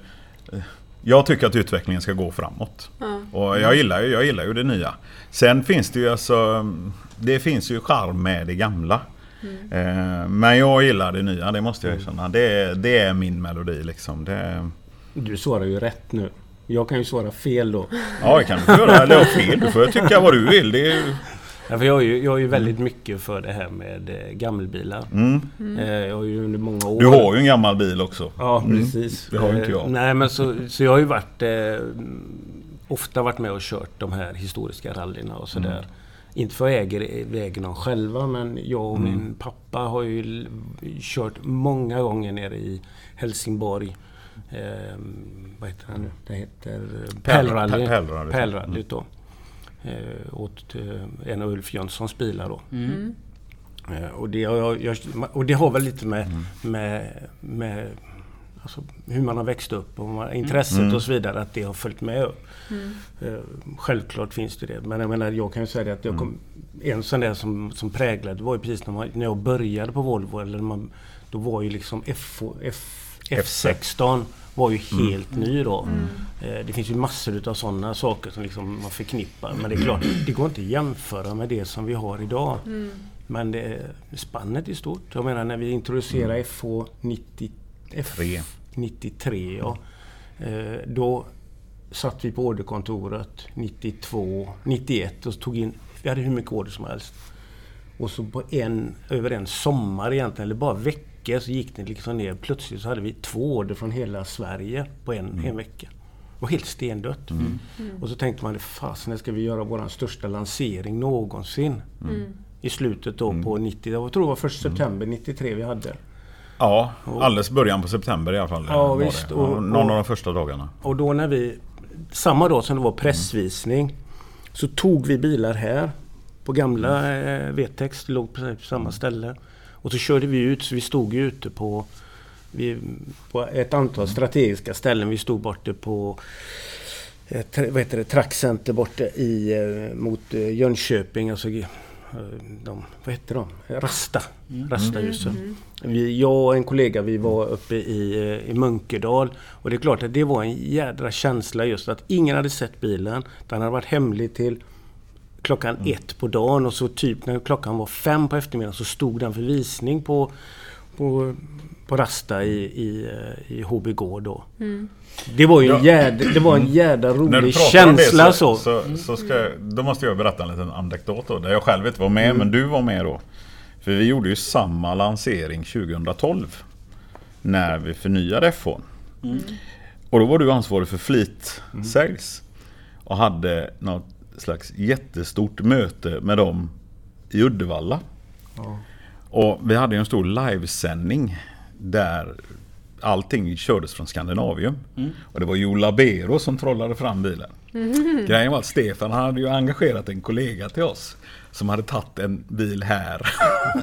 jag tycker att utvecklingen ska gå framåt. Ja. Och jag gillar, ju, jag gillar ju det nya. Sen finns det ju alltså... Det finns ju charm med det gamla. Eh, Men jag gillar det nya, det måste jag erkänna. Det, det är min melodi liksom. Det, Du svarar ju rätt nu. Jag kan ju svara fel då. ja, det kan du göra. Eller fel. Du får tycka vad du vill. Det är, ju- Ja, för jag, är ju, jag är ju väldigt mycket för det här med eh, gammelbilar. mm. Eh, jag har ju under många år... Du har ju en gammal bil också. Ja, Mm. precis. det har ju inte Eh, jag. Nej, men så, så jag har ju varit... Eh, ofta varit med och kört de här historiska rallyna och sådär. Mm. Inte för att jag äger vägen själva, men jag och Mm. min pappa har ju kört många gånger nere i Helsingborg. Eh, vad heter det nu? Det heter eh, Pärlrally. Pär- Pärlrally. Pärlrallyt då. Eh, åt eh, en av Ulf Jönssons bilar då. Mm. Eh, Och det, har och det har väl lite med, Mm. med, med alltså, hur man har växt upp och man, intresset Mm. och så vidare, att det har följt med upp. Mm. Självklart finns det det. Men jag menar, jag kan ju säga det att jag kom, Mm. en sån där som, som präglade var ju precis när, man, när jag började på Volvo. Eller när man, då var ju liksom F, F, F16 var ju helt ny då. Eh, Det finns ju massor utav sådana saker som liksom man förknippar. Men det är klart, det går inte att jämföra med det som vi har idag. Mm. Men det, spannet är stort. Jag menar när vi introducerade FH 90, Tre. F93, ja. Eh, Då satt vi på orderkontoret 92, 91 och tog in, vi hade hur mycket order som helst. Och så på en, över en sommar egentligen, eller bara veckor, så gick det liksom ner. Plötsligt så hade vi två order från hela Sverige på en, en vecka. Det var helt stendött. Och så tänkte man, fasen när ska vi göra vår största lansering någonsin? Mm. I slutet då på 90, jag tror det var först september 93 vi hade. Ja, alldeles början på september i alla fall. Ja, visst. Ja, Och- Någon och- av de första dagarna. Och då när vi, samma dag som det var pressvisning, så tog vi bilar här på gamla eh, Vetex, det låg på samma ställe. Och så körde vi ut, så vi stod ju ute på, vi, på ett antal strategiska ställen. Vi stod borta på eh, tra- vad heter det, Trackcenter borta i, eh, mot eh, Jönköping. Alltså, eh, de, vad heter de? Rasta. Rastahuset. Vi, jag och en kollega vi var uppe i, eh, i Munkedal. Och det är klart att det var en jädra känsla just att ingen hade sett bilen. Den hade varit hemlig till klockan ett på dagen och så typ när klockan var fem på eftermiddagen så stod den för visning på, på, på Rasta i, i, eh, i HB Gård då. Mm. Det var ju en Ja. jädra, det var en jädra När du rolig om det känsla så, så. så, så ska, jag- då måste jag berätta en liten anekdot då, där jag själv inte var med, men du var med då. För vi gjorde ju samma lansering 2012. När vi förnyade F1. Och då var du ansvarig för Fleet Sales. Och hade något slags jättestort möte med dem i Uddevalla. Ja. Och vi hade ju en stor livesändning där allting kördes från Skandinavium. Och det var Joe Labero som trollade fram bilen. Grejen var att Stefan hade ju engagerat en kollega till oss som hade tagit en bil här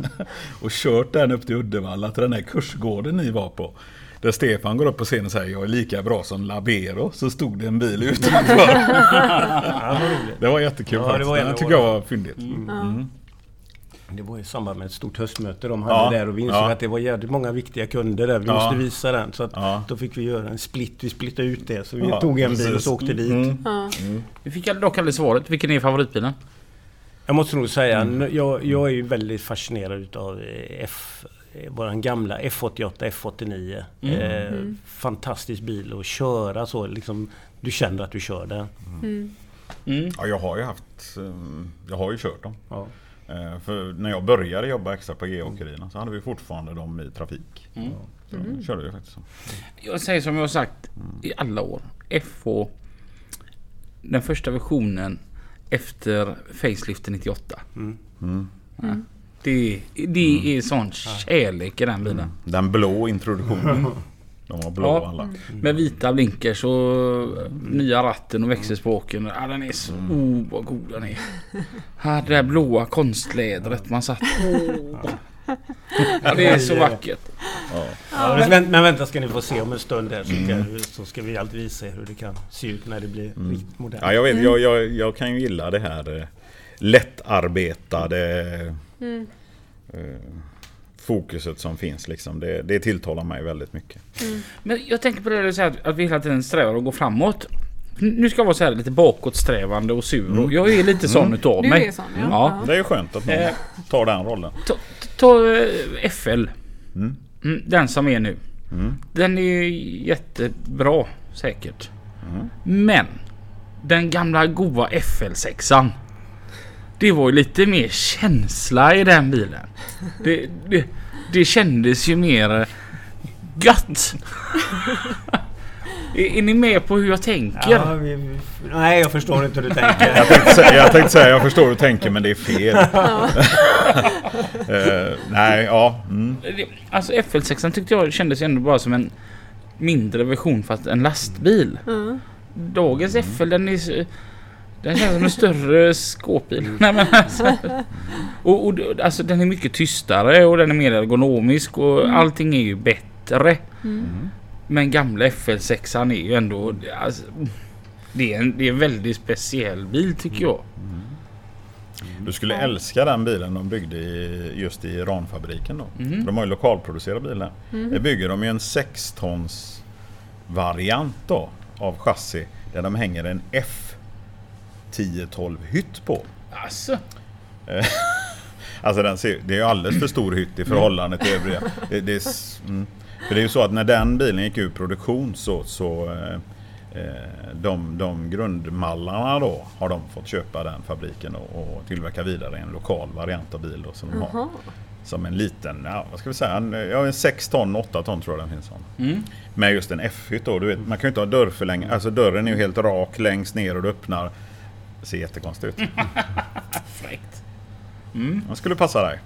och kört den upp till Uddevalla till den här kursgården ni var på. Där Stefan går upp på scenen och säger jag är lika bra som Labero. Så stod det en bil utanför. det var jättekul Ja, det faktiskt. var Det, en av tycker jag var fyndigt. Mm. Det var i samband med ett stort höstmöte de hade Ja, där och vi insåg ja. att det var jävligt många viktiga kunder där. Vi Ja. måste visa den. Så att Ja. då fick vi göra en split. Vi splittade ut det. Så vi Ja, tog en bil och så åkte dit. Mm. Ja. Vi fick dock aldrig svaret. Vilken är favoritbilen? Jag måste nog säga, Mm. jag, jag är ju väldigt fascinerad utav F, våran gamla F88, F89. Mm. Eh, Mm. Fantastisk bil att köra så liksom. Du känner att du kör den. Mm. Mm. Ja, jag har ju haft... eh, Jag har ju kört dem. Ja. Eh, För när jag började jobba extra på G-åkerierna så hade vi fortfarande dem i trafik. Mm. Så Mm. körde vi faktiskt så. Jag säger som jag har sagt i alla år. FH. Den första versionen efter faceliften 98. Mm. Mm. Mm. Det, det är sån kärlek i den bilen. Den blå introduktionen. De var blå Ja. alla. Med vita blinkers och nya ratten och växelspråken. Ja, den är så... Oh, vad god den är. Ja, det där blåa konstlädret man satt på. Ja, det är så vackert. Ja. Ja, men, men vänta ska ni få se om en stund här så ska, så ska vi alltid visa er hur det kan se ut när det blir Mm. riktigt modernt. Ja, jag, vet, jag, jag, jag kan ju gilla det här eh, lättarbetade Mm. Eh, fokuset som finns. Liksom. Det, det tilltalar mig väldigt mycket. Men jag tänker på det du säger att- vi hela tiden strävar att gå framåt. Nu ska jag vara så här lite bakåtsträvande och sur. och Jag är lite sån utav Du mig. är sån ja. Ja. Det är ju skönt att någon Eh. tar den rollen. Ta, ta eh, FL. Mm. Mm, den som är nu. Mm. Den är jättebra säkert. Mm. Men den gamla goa FL6an. Det var ju lite mer känsla i den bilen. Det, det, det kändes ju mer gött. är, är ni med på hur jag tänker? Ja, vi, nej, jag förstår inte hur du tänker. Jag tänkte, säga, jag tänkte säga, jag förstår hur du tänker men det är fel. Eh, nej, ja. Mm. Alltså FL6an tyckte jag kändes ändå bara som en mindre version fast en lastbil. Ja. Dagens FL den är den känns som en större skåpbil. Nej, men alltså, och, och alltså den är mycket tystare och den är mer ergonomisk och allting är ju bättre. Mm. Men gamla FL6an är ju ändå alltså, det, är en, det är en väldigt speciell bil tycker jag. Du skulle älska den bilen de byggde i, just i Iranfabriken då. Mhm. De har ju lokalproducerat bilar. Mm. Det bygger de ju en 6 tons variant då av chassi där de hänger en F1012 hytt på. Alltså, Alltså den ser, det är ju alldeles för stor hytt i förhållande till övriga. Det, det, är, mm. För det är ju så att när den bilen gick ur produktion så, så eh, eh, de, de grundmallarna då har de fått köpa den fabriken och, och tillverka vidare en lokal variant av bil då, som de har. Som en liten, ja, vad ska vi säga, en, ja, en 6 ton, 8 ton tror jag den finns som. mm. Med just en F-hytt då, du vet, man kan ju inte ha dörrförlängning, alltså dörren är ju helt rak längst ner och du öppnar. Det ser jättekonstigt ut. fräckt. Mm. Den skulle passa dig.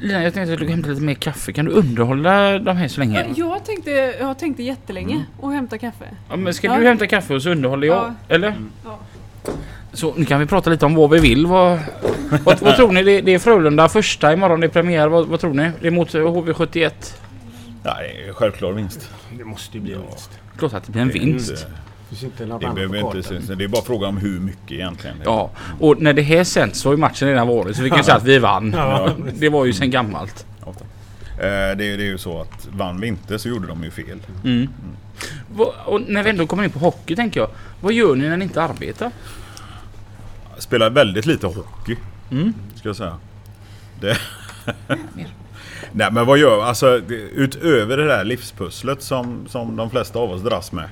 Lina, jag tänkte att du skulle hämta lite mer kaffe. Kan du underhålla de här så länge? Jag tänkte, jag tänkte jättelänge och hämta kaffe. Ja, men ska Ja. du hämta kaffe och så underhåller jag? Ja. Eller? Ja. Så nu kan vi prata lite om vad vi vill. Vad, vad, vad tror ni? Det, det är Frölunda första imorgon. Det är premiär. Vad, vad tror ni? Det är mot HV71. Ja, det är självklart vinst. Det måste ju bli en vinst. Klart att det blir en vinst. Finns inte något Det, annat behöver på inte, synas. det är bara fråga om hur mycket egentligen. Ja, och när det här sänds så har ju matchen redan varit. Så vi kan säga att vi vann. Ja. Det var ju sen gammalt. Ja. Eh, Det, är- det är ju så att vann vi inte så gjorde de ju fel. Mm. Vad- Och när vi ändå kommer in på hockey tänker jag. Vad gör ni när ni inte arbetar? Spelar väldigt lite hockey. Mm. Ska jag säga. Det... Nej men vad gör alltså det- utöver det där livspusslet som, som de flesta av oss dras med.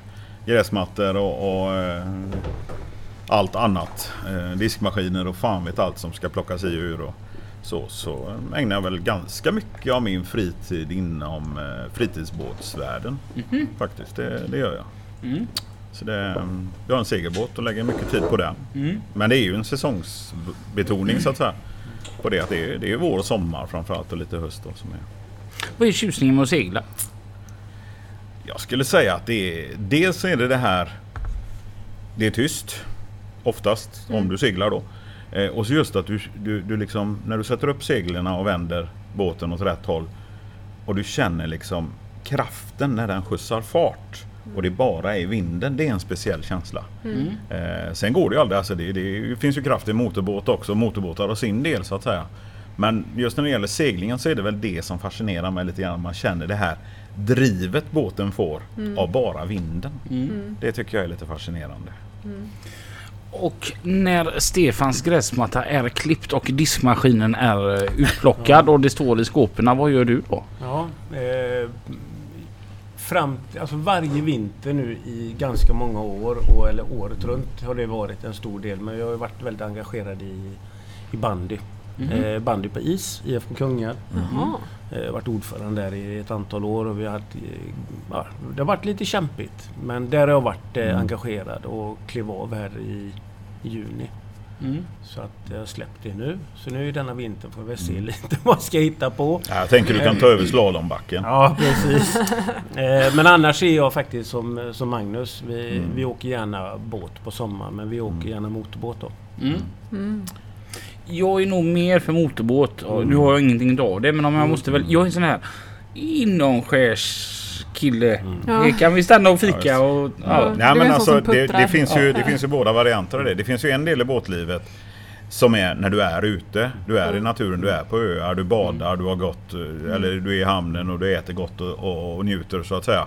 Gräsmattor och, och eh, allt annat. Eh, diskmaskiner och fan vet allt som ska plockas i och ur. Och så, så ägnar jag väl ganska mycket av min fritid inom eh, fritidsbåtsvärlden. Faktiskt, det, det gör jag. Mm. Så det, jag har en segelbåt och lägger mycket tid på den. Mm. Men det är ju en säsongsbetoning så att säga. På det att det är, det är vår och sommar framförallt och lite höst då som är. Vad är tjusningen med att segla? Jag skulle säga att det är, dels är det det här, det är tyst oftast om du seglar då. Eh, och så just att du, du, du liksom, när du sätter upp seglen och vänder båten åt rätt håll och du känner liksom kraften när den skjutsar fart och det bara är vinden, det är en speciell känsla. Mm. Eh, sen går det ju aldrig, alltså det, det finns ju kraft i motorbåt också, motorbåtar har sin del så att säga. Men just när det gäller seglingen så är det väl det som fascinerar mig lite grann. Man känner det här drivet båten får av bara vinden. Mm. Mm. Det tycker jag är lite fascinerande. Och när Stefans gräsmatta är klippt och diskmaskinen är eh, utplockad och det står i skåpen, vad gör du då? Ja, eh, fram, alltså varje vinter nu i ganska många år, och, eller året runt, har det varit en stor del. Men jag har varit väldigt engagerad i, i bandy. Mhm. Eh, bandy på is, IFK Kungälv. Jaha. Eh, varit ordförande där i ett antal år och vi har haft, eh, ja, det har varit lite kämpigt. Men där har jag varit Mm. engagerad och klev av här i, i juni. Mm. Så att jag har släppt det nu. Så nu är denna vintern får vi se Mm. lite vad jag ska hitta på. Ja, Jag tänker du kan ta över slalombacken. Ja, precis. men annars är jag faktiskt som, som Magnus. Vi, Mm. vi åker gärna båt på sommaren men vi åker gärna motorbåt då. Mm. Mm. Jag är nog mer för motorbåt. och Nu har jag ingenting av det men om jag måste väl... Jag är en sån här inomskärskille. Ja. Här Kan vi stanna och Ja, fika och... Ja. Ja. Nej, men alltså, som det, puttrar. det, finns ju, Ja. det finns ju båda varianter av det. Det finns ju en del i båtlivet som är när du är ute. Du är i naturen, du är på öar, du badar, du har gått eh, eller du är i hamnen och du äter gott och, och, och njuter så att säga.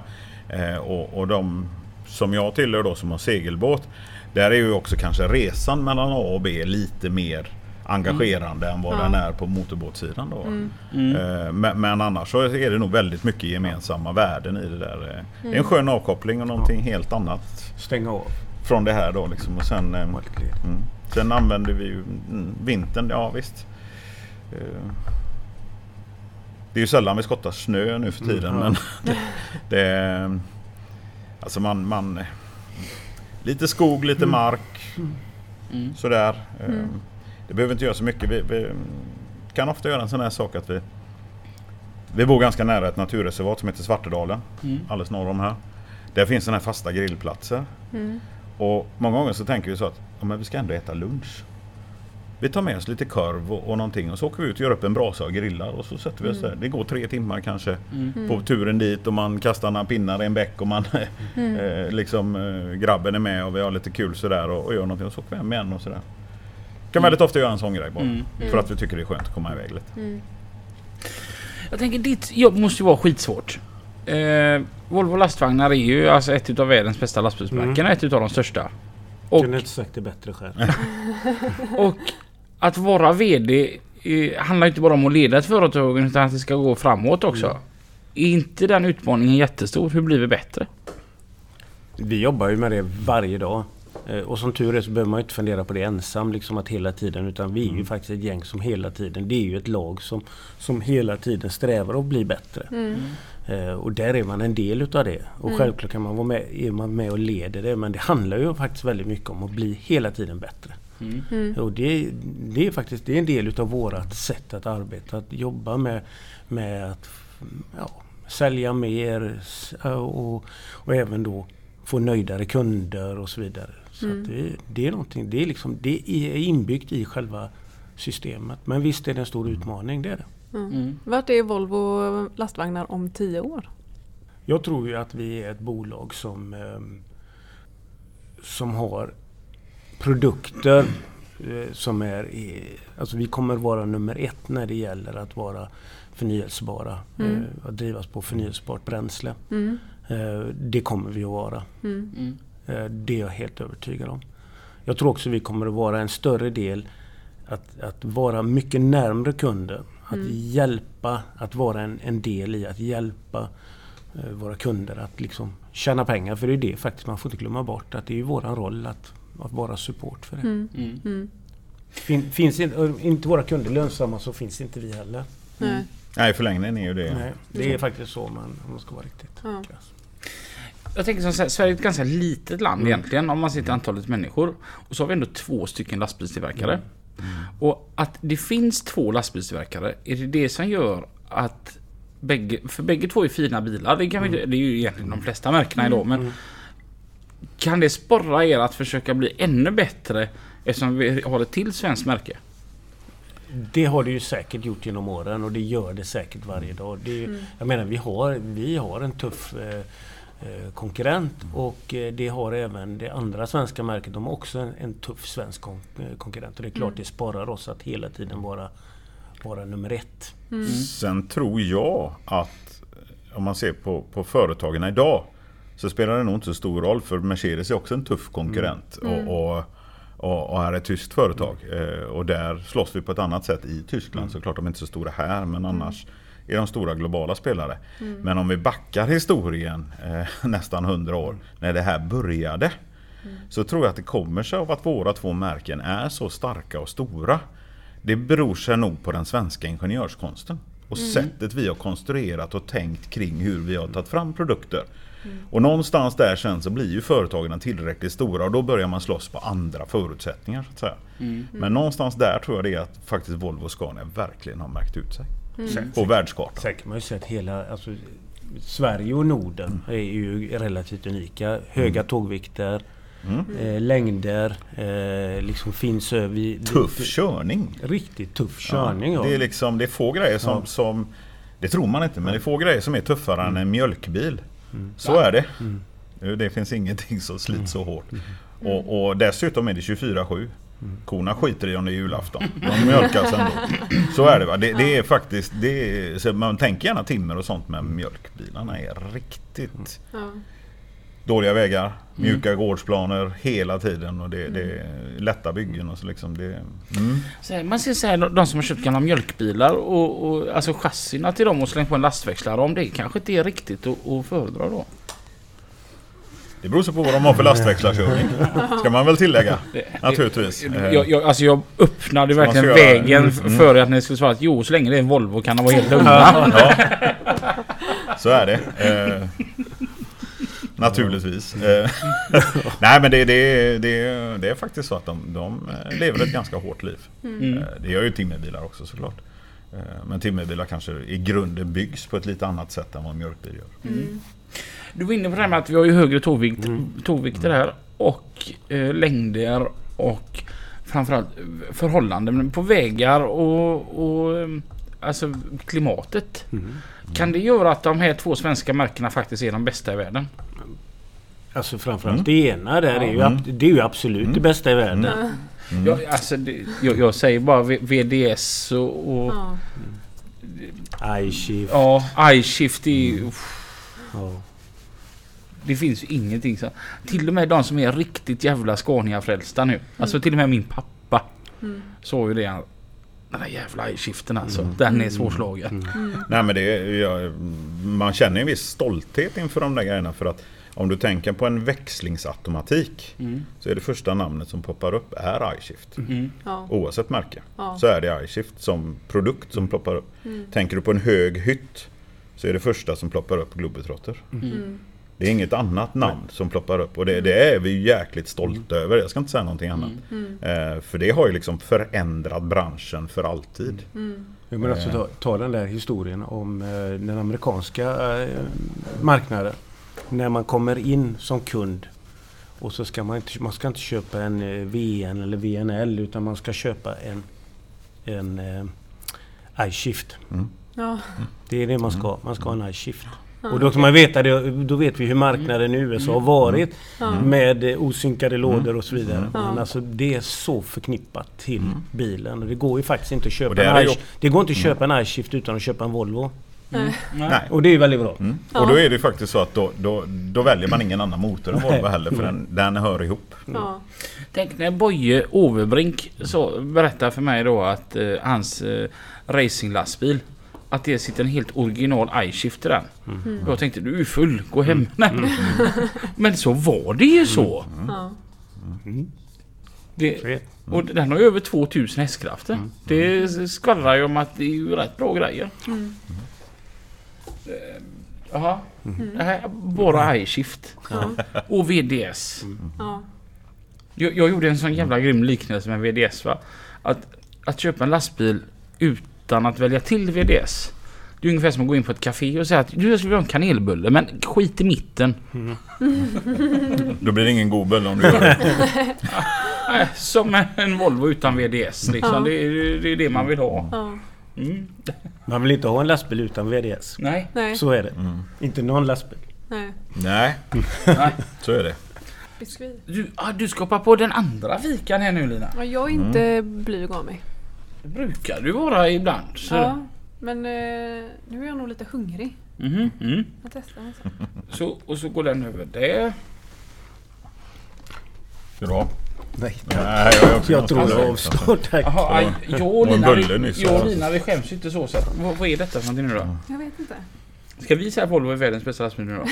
Eh, och, och de som jag tillhör då som har segelbåt. Där är ju också kanske resan mellan A och B lite mer engagerande än vad Ja. den är på motorbåtssidan då. Mm. Mm. Eh, Men, men annars så är det nog väldigt mycket gemensamma värden i det där. eh. Det är en skön avkoppling och någonting helt annat Stänga av. från det här då liksom. Och sen, eh, mm. sen använder vi ju mm, vintern, ja visst. Det är ju sällan vi skottar snö nu för Mm, tiden ja. men det är, Alltså man, man Lite skog, lite Mm. mark Mm. sådär. Mm. Det behöver inte göra så mycket. Vi, vi kan ofta göra en sån här sak att vi Vi bor ganska nära ett naturreservat som heter Svartedalen. Mm. Alldeles norr om här. Där finns såna här fasta grillplatser. Mm. Och många gånger så tänker vi så att ja, men vi ska ändå äta lunch. Vi tar med oss lite korv och, och någonting och så åker vi ut och gör upp en brasa och grillar och så sätter vi oss Mm. där. Det går tre timmar kanske Mm. på turen dit och man kastar några pinnar i en bäck och man Mm. eh, liksom eh, grabben är med och vi har lite kul sådär och, och gör någonting och så åker vi hem igen och sådär. Kan väldigt ofta göra en sån grej bara. Mm. För att vi tycker det är skönt att komma iväg lite. Mm. Jag tänker ditt jobb måste ju vara skitsvårt. Eh, Volvo lastvagnar är ju alltså ett utav världens bästa lastbilsmärken. Ett utav de största. Och, Kunde inte sagt det bättre själv. och att vara VD eh, handlar inte bara om att leda ett företag utan att det ska gå framåt också. Mm. Är inte den utmaningen jättestor? Hur blir vi bättre? Vi jobbar ju med det varje dag. Eh, Och som tur är så behöver man ju inte fundera på det ensam liksom att hela tiden utan vi är ju faktiskt ett gäng som hela tiden, det är ju ett lag som, som hela tiden strävar att bli bättre. Mm. Eh, och där är man en del utav det. Och Mm. självklart kan man vara med, är man med och leder det men det handlar ju faktiskt väldigt mycket om att bli hela tiden bättre. Mm. Mm. Och det, det är faktiskt det är en del utav vårat sätt att arbeta. Att jobba med, med att ja, sälja mer och, och även då få nöjdare kunder och så vidare. Så Mm. att det, det är någonting, det är, liksom, det är inbyggt i själva systemet. Men visst är det en stor utmaning, det är det. Mm. Mm. Vart är Volvo lastvagnar om tio år? Jag tror ju att vi är ett bolag som, ehm, som har produkter eh, som är... i- Alltså vi kommer vara nummer ett när det gäller att vara förnyelsebara. Mm. eh, Att drivas på förnyelsebart bränsle. Mm. Eh, Det kommer vi att vara. Mm. Mm. Eh, Det är jag helt övertygad om. Jag tror också vi kommer att vara en större del att, att vara mycket närmre kunden. Att Mm. hjälpa, att vara en, en del i att hjälpa eh, våra kunder att liksom tjäna pengar. För det är det faktiskt, man får inte glömma bort att det är våran roll att, att vara support för det. Mm. Mm. Mm. Fin, finns inte, inte våra kunder lönsamma så finns inte vi heller. Nej. Nej, i förlängningen är ju det. Nej, det är faktiskt så man, om man ska vara riktigt Ja. krass. Jag tänker som så här, Sverige är ett ganska litet land Mm. egentligen om man ser till antalet människor. Och så har vi ändå två stycken lastbilstillverkare. Mm. Och att det finns två lastbilstillverkare, är det det som gör att bägge, för bägge två är fina bilar, det, kan vi, det är ju egentligen de flesta märkena idag, men Mm. kan det sporra er att försöka bli ännu bättre eftersom vi har ett till svenskt märke? Det har det ju säkert gjort genom åren och det gör det säkert varje dag. Det Mm. Jag menar vi har, vi har en tuff eh, konkurrent och eh, det har även det andra svenska märket. De har också en, en tuff svensk kon eh, konkurrent och det är klart Mm. det sparar oss att hela tiden vara, vara nummer ett. Mm. Sen tror jag att eh, om man ser på, på företagen idag så spelar det nog inte så stor roll för Mercedes är också en tuff konkurrent. Mm. Och, och, och, och är ett tyskt företag. Eh, och där slåss vi på ett annat sätt i Tyskland. Mm. Såklart de är inte så stora här men annars är de stora globala spelare. Men om vi backar historien eh, nästan 100 år när det här började. Så tror jag att det kommer sig av att våra två märken är så starka och stora. Det beror sig nog på den svenska ingenjörskonsten. Och sättet vi har konstruerat och tänkt kring hur vi har tagit fram produkter. Och någonstans där sen så blir ju företagen tillräckligt stora och då börjar man slåss på andra förutsättningar. Så att säga. Men någonstans där tror jag det är att faktiskt Volvo och Scania verkligen har märkt ut sig. På världskartan. Sen kan man ju säga att hela alltså, Sverige och Norden är ju relativt unika. Höga tågvikter, eh, längder, eh, liksom finns över... vi- Tuff det- körning. Riktigt tuff körning. Ja, Ja, det, är liksom, det är få grejer som, Ja. som Det tror man inte men det är få grejer som är tuffare än en mjölkbil. Så är det. Det finns ingenting som slits så hårt. Och, och dessutom är det 24-7. Korna skiter i om det är julafton. De mjölkas ändå. Så är det va. Det, det är faktiskt, det är, så man tänker gärna timmer och sånt men mjölkbilarna är riktigt Ja. dåliga vägar, mjuka gårdsplaner hela tiden och det, det är lätta byggen och så liksom det... Mm. Så här, man ser så här, de- de som har köpt gamla mjölkbilar och, och alltså chassina till dem och slängt på en lastväxlare. Om det kanske inte är riktigt att, att föredra då. Det beror så på vad de har för lastväxlarkörning. Ska man väl tillägga. Det, Naturligtvis. Eh, Jag, jag, alltså jag öppnade Så verkligen vägen Mm, mm. för att ni skulle svara att jo, så länge det är en Volvo kan de vara helt lugna. Ja. Så är det. Eh, naturligtvis. Eh, nej men det, det, det, är faktiskt så att de, de eh, lever ett ganska hårt liv. Mm. Det gör ju timmerbilar också såklart. Men timmerbilar kanske i grunden byggs på ett lite annat sätt än vad mjölkbil gör. Mm. Du var inne på det här med att vi har ju högre tågvikt, Mm. tågvikter här och eh, längder och framförallt eh, förhållanden på vägar och, och eh, alltså klimatet. Mm. Kan det göra att de här två svenska märkena faktiskt är de bästa i världen? Alltså framförallt Mm. det ena där är ju, Mm. det är ju absolut det bästa i världen. Mm. Mm. Jag, alltså, det, jag, jag säger bara VDS och, och Ja. iShift. ja, iShift är ju- uff, Ja. Det finns ju ingenting så. Till och med de som är riktigt jävla Scania-frälsta nu. Alltså till och med min pappa Mm. sa ju det. Den där jävla iShiften alltså. Den är svårslagen. Nej men det är, ja, man känner en viss stolthet inför de där grejerna för att om du tänker på en växlingsautomatik Mm. så är det första namnet som poppar upp är iShift. Mm. Ja. Oavsett märke Ja. så är det iShift som produkt som ploppar upp. Mm. Tänker du på en hög hytt så är det första som ploppar upp Globetrotter. Mm. Det är inget annat namn som ploppar upp och det, det är vi ju jäkligt stolta över. Jag ska inte säga någonting annat. Mm. Eh, för det har ju liksom förändrat branschen för alltid. Mm. Ja, men alltså ta, ta den där historien om eh, den amerikanska eh, marknaden. När man kommer in som kund och så ska man inte, man ska inte köpa en eh, VN eller VNL utan man ska köpa en, en eh, iShift. Ja. Det är det man ska. Man ska ha en iShift. Ja. Och då kan man veta det, då vet vi hur marknaden i USA har varit Ja. med eh, osynkade lådor och så vidare. Mm. Men alltså det är så förknippat till bilen. Och det går ju faktiskt inte att köpa det en. Det går inte att köpa en iShift utan att köpa en Volvo. Nej. Nej. Och det är ju väldigt bra. Mm. Ja. Och då är det faktiskt så att då, då, då väljer man ingen annan motor än Volvo heller för den, den hör ihop. Ja. Tänk när Boje Overbrink så berättar för mig då att eh, hans eh, racinglastbil att det sitter en helt original iShift i den. Mm. Jag tänkte du är full, gå hem. Nej. Men så var det ju så. Ja. Det, Så är- och den har ju över 2000 hästkrafter. Det skvallrar ju om att det är ju rätt bra grejer. Mm. Eh, Jaha. Det här är bara iShift. Ja. Och VDS. Ja. Jag, jag gjorde en sån jävla grym liknelse med VDS va. Att, att köpa en lastbil utan att välja till VDS. Det är ungefär som att gå in på ett café och säga att du jag skulle vilja ha en kanelbulle men skit i mitten. Då blir det ingen god bulle om du gör det. Nej, som en Volvo utan VDS liksom. Ja. Det, är, det är det man vill ha. Ja. Mm. Man vill inte ha en lastbil utan VDS. Nej. Nej. Så är det. Mm. Inte någon lastbil. Nej. Nej, Nej. så är det. Du, ah, du ska hoppa på den andra fikan här nu Lina. Ja, jag är inte blyg av mig. Det brukar du vara ibland. Så. Ja. Men eh, nu är jag nog lite hungrig. Mhm, mm. Jag testar alltså. så. Och så går den över där. Ska du ha? Nej, Nej, jag är också jag tror jag osäker, avstår tack. Jaha, aj, jag och var en Lina, bulle vi, nyss, jag och alltså. Lina vi skäms ju inte så. så att, vad, vad är detta för någonting nu då? Jag vet inte. Ska vi säga att Volvo är världens bästa lastbil nu då?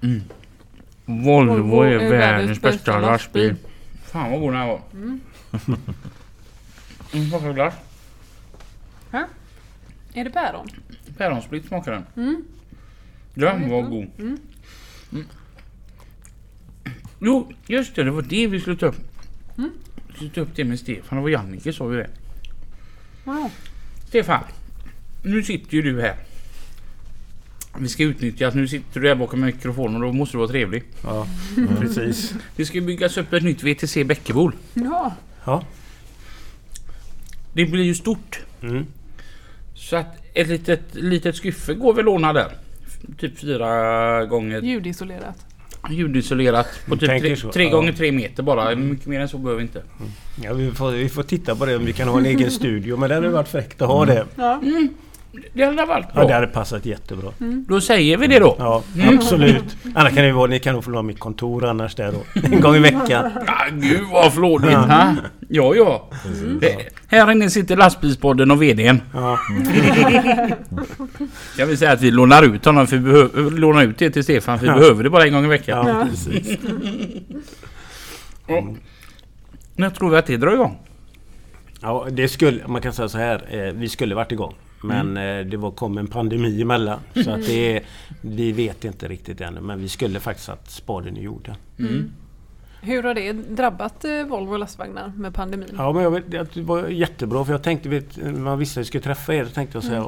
Mm. Volvo är världens bästa lastbil. Fan vad god den här var. Mm. Mm, smakar glass. Är det päron? Päronsplitt smakar den. Mm. Den var god. Mm. Mm. Jo, just det. Det var det vi skulle ta upp. Mm. Vi skulle ta upp det med Stefan och Jannike sa vi det. Wow. Stefan, nu sitter ju du här. Vi ska utnyttja att nu sitter du här bakom mikrofonen och då måste du vara trevlig. Ja, precis. Det ska byggas upp ett nytt VTC Bäckebol. Ja. Ja. Det blir ju stort. Mm. Så att ett litet, litet skyffe går väl att låna där. Typ fyra gånger Ljudisolerat. ljudisolerat på typ tre, tre ja. gånger tre meter bara. Mycket mer än så behöver vi inte. Ja, vi, får, vi får titta på det om vi kan ha en egen studio. Men det hade varit fräckt att ha det. Ja. Det hade varit Ja, bra. det hade passat jättebra. Då säger vi det då. Ja, absolut. Annars kan det vara, ni kan nog få ha mitt kontor annars där då. En gång i veckan. Ja, gud vad flådigt. Ja, ja. ja. Det, här inne sitter lastbilspodden och VDn. Ja, Jag vill säga att vi lånar ut honom för vi behöver låna ut det till Stefan för vi Ja. behöver det bara en gång i veckan. ja precis. Och, när tror vi att det drar igång? Ja, det skulle, man kan säga så här. Eh, vi skulle varit igång. Men eh, det var, kom en pandemi emellan. Så att det är, vi vet inte riktigt ännu. Men vi skulle faktiskt satt spaden i jorden. Mm. Hur har det drabbat eh, Volvo lastvagnar med pandemin? Ja, men jag vet, att det var jättebra. För jag tänkte, vet, man visste att vi skulle träffa er, så tänkte jag så här.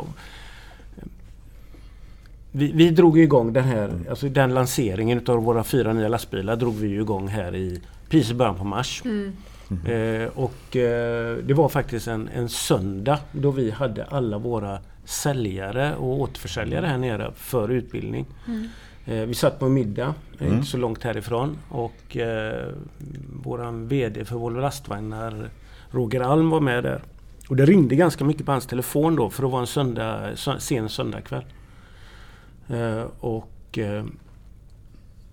Vi, vi drog igång den här, alltså den lanseringen utav våra fyra nya lastbilar drog vi igång här i precis i början på mars. Mm. Eh, och eh, det var faktiskt en, en söndag då vi hade alla våra säljare och återförsäljare här nere för utbildning. Mm. Eh, vi satt på en middag, eh, Mm. inte så långt härifrån. Och eh, våran VD för Volvo Lastvagnar, Roger Alm, var med där. Och det ringde ganska mycket på hans telefon då för det var en söndag, sö- sen söndagkväll. Eh, och eh,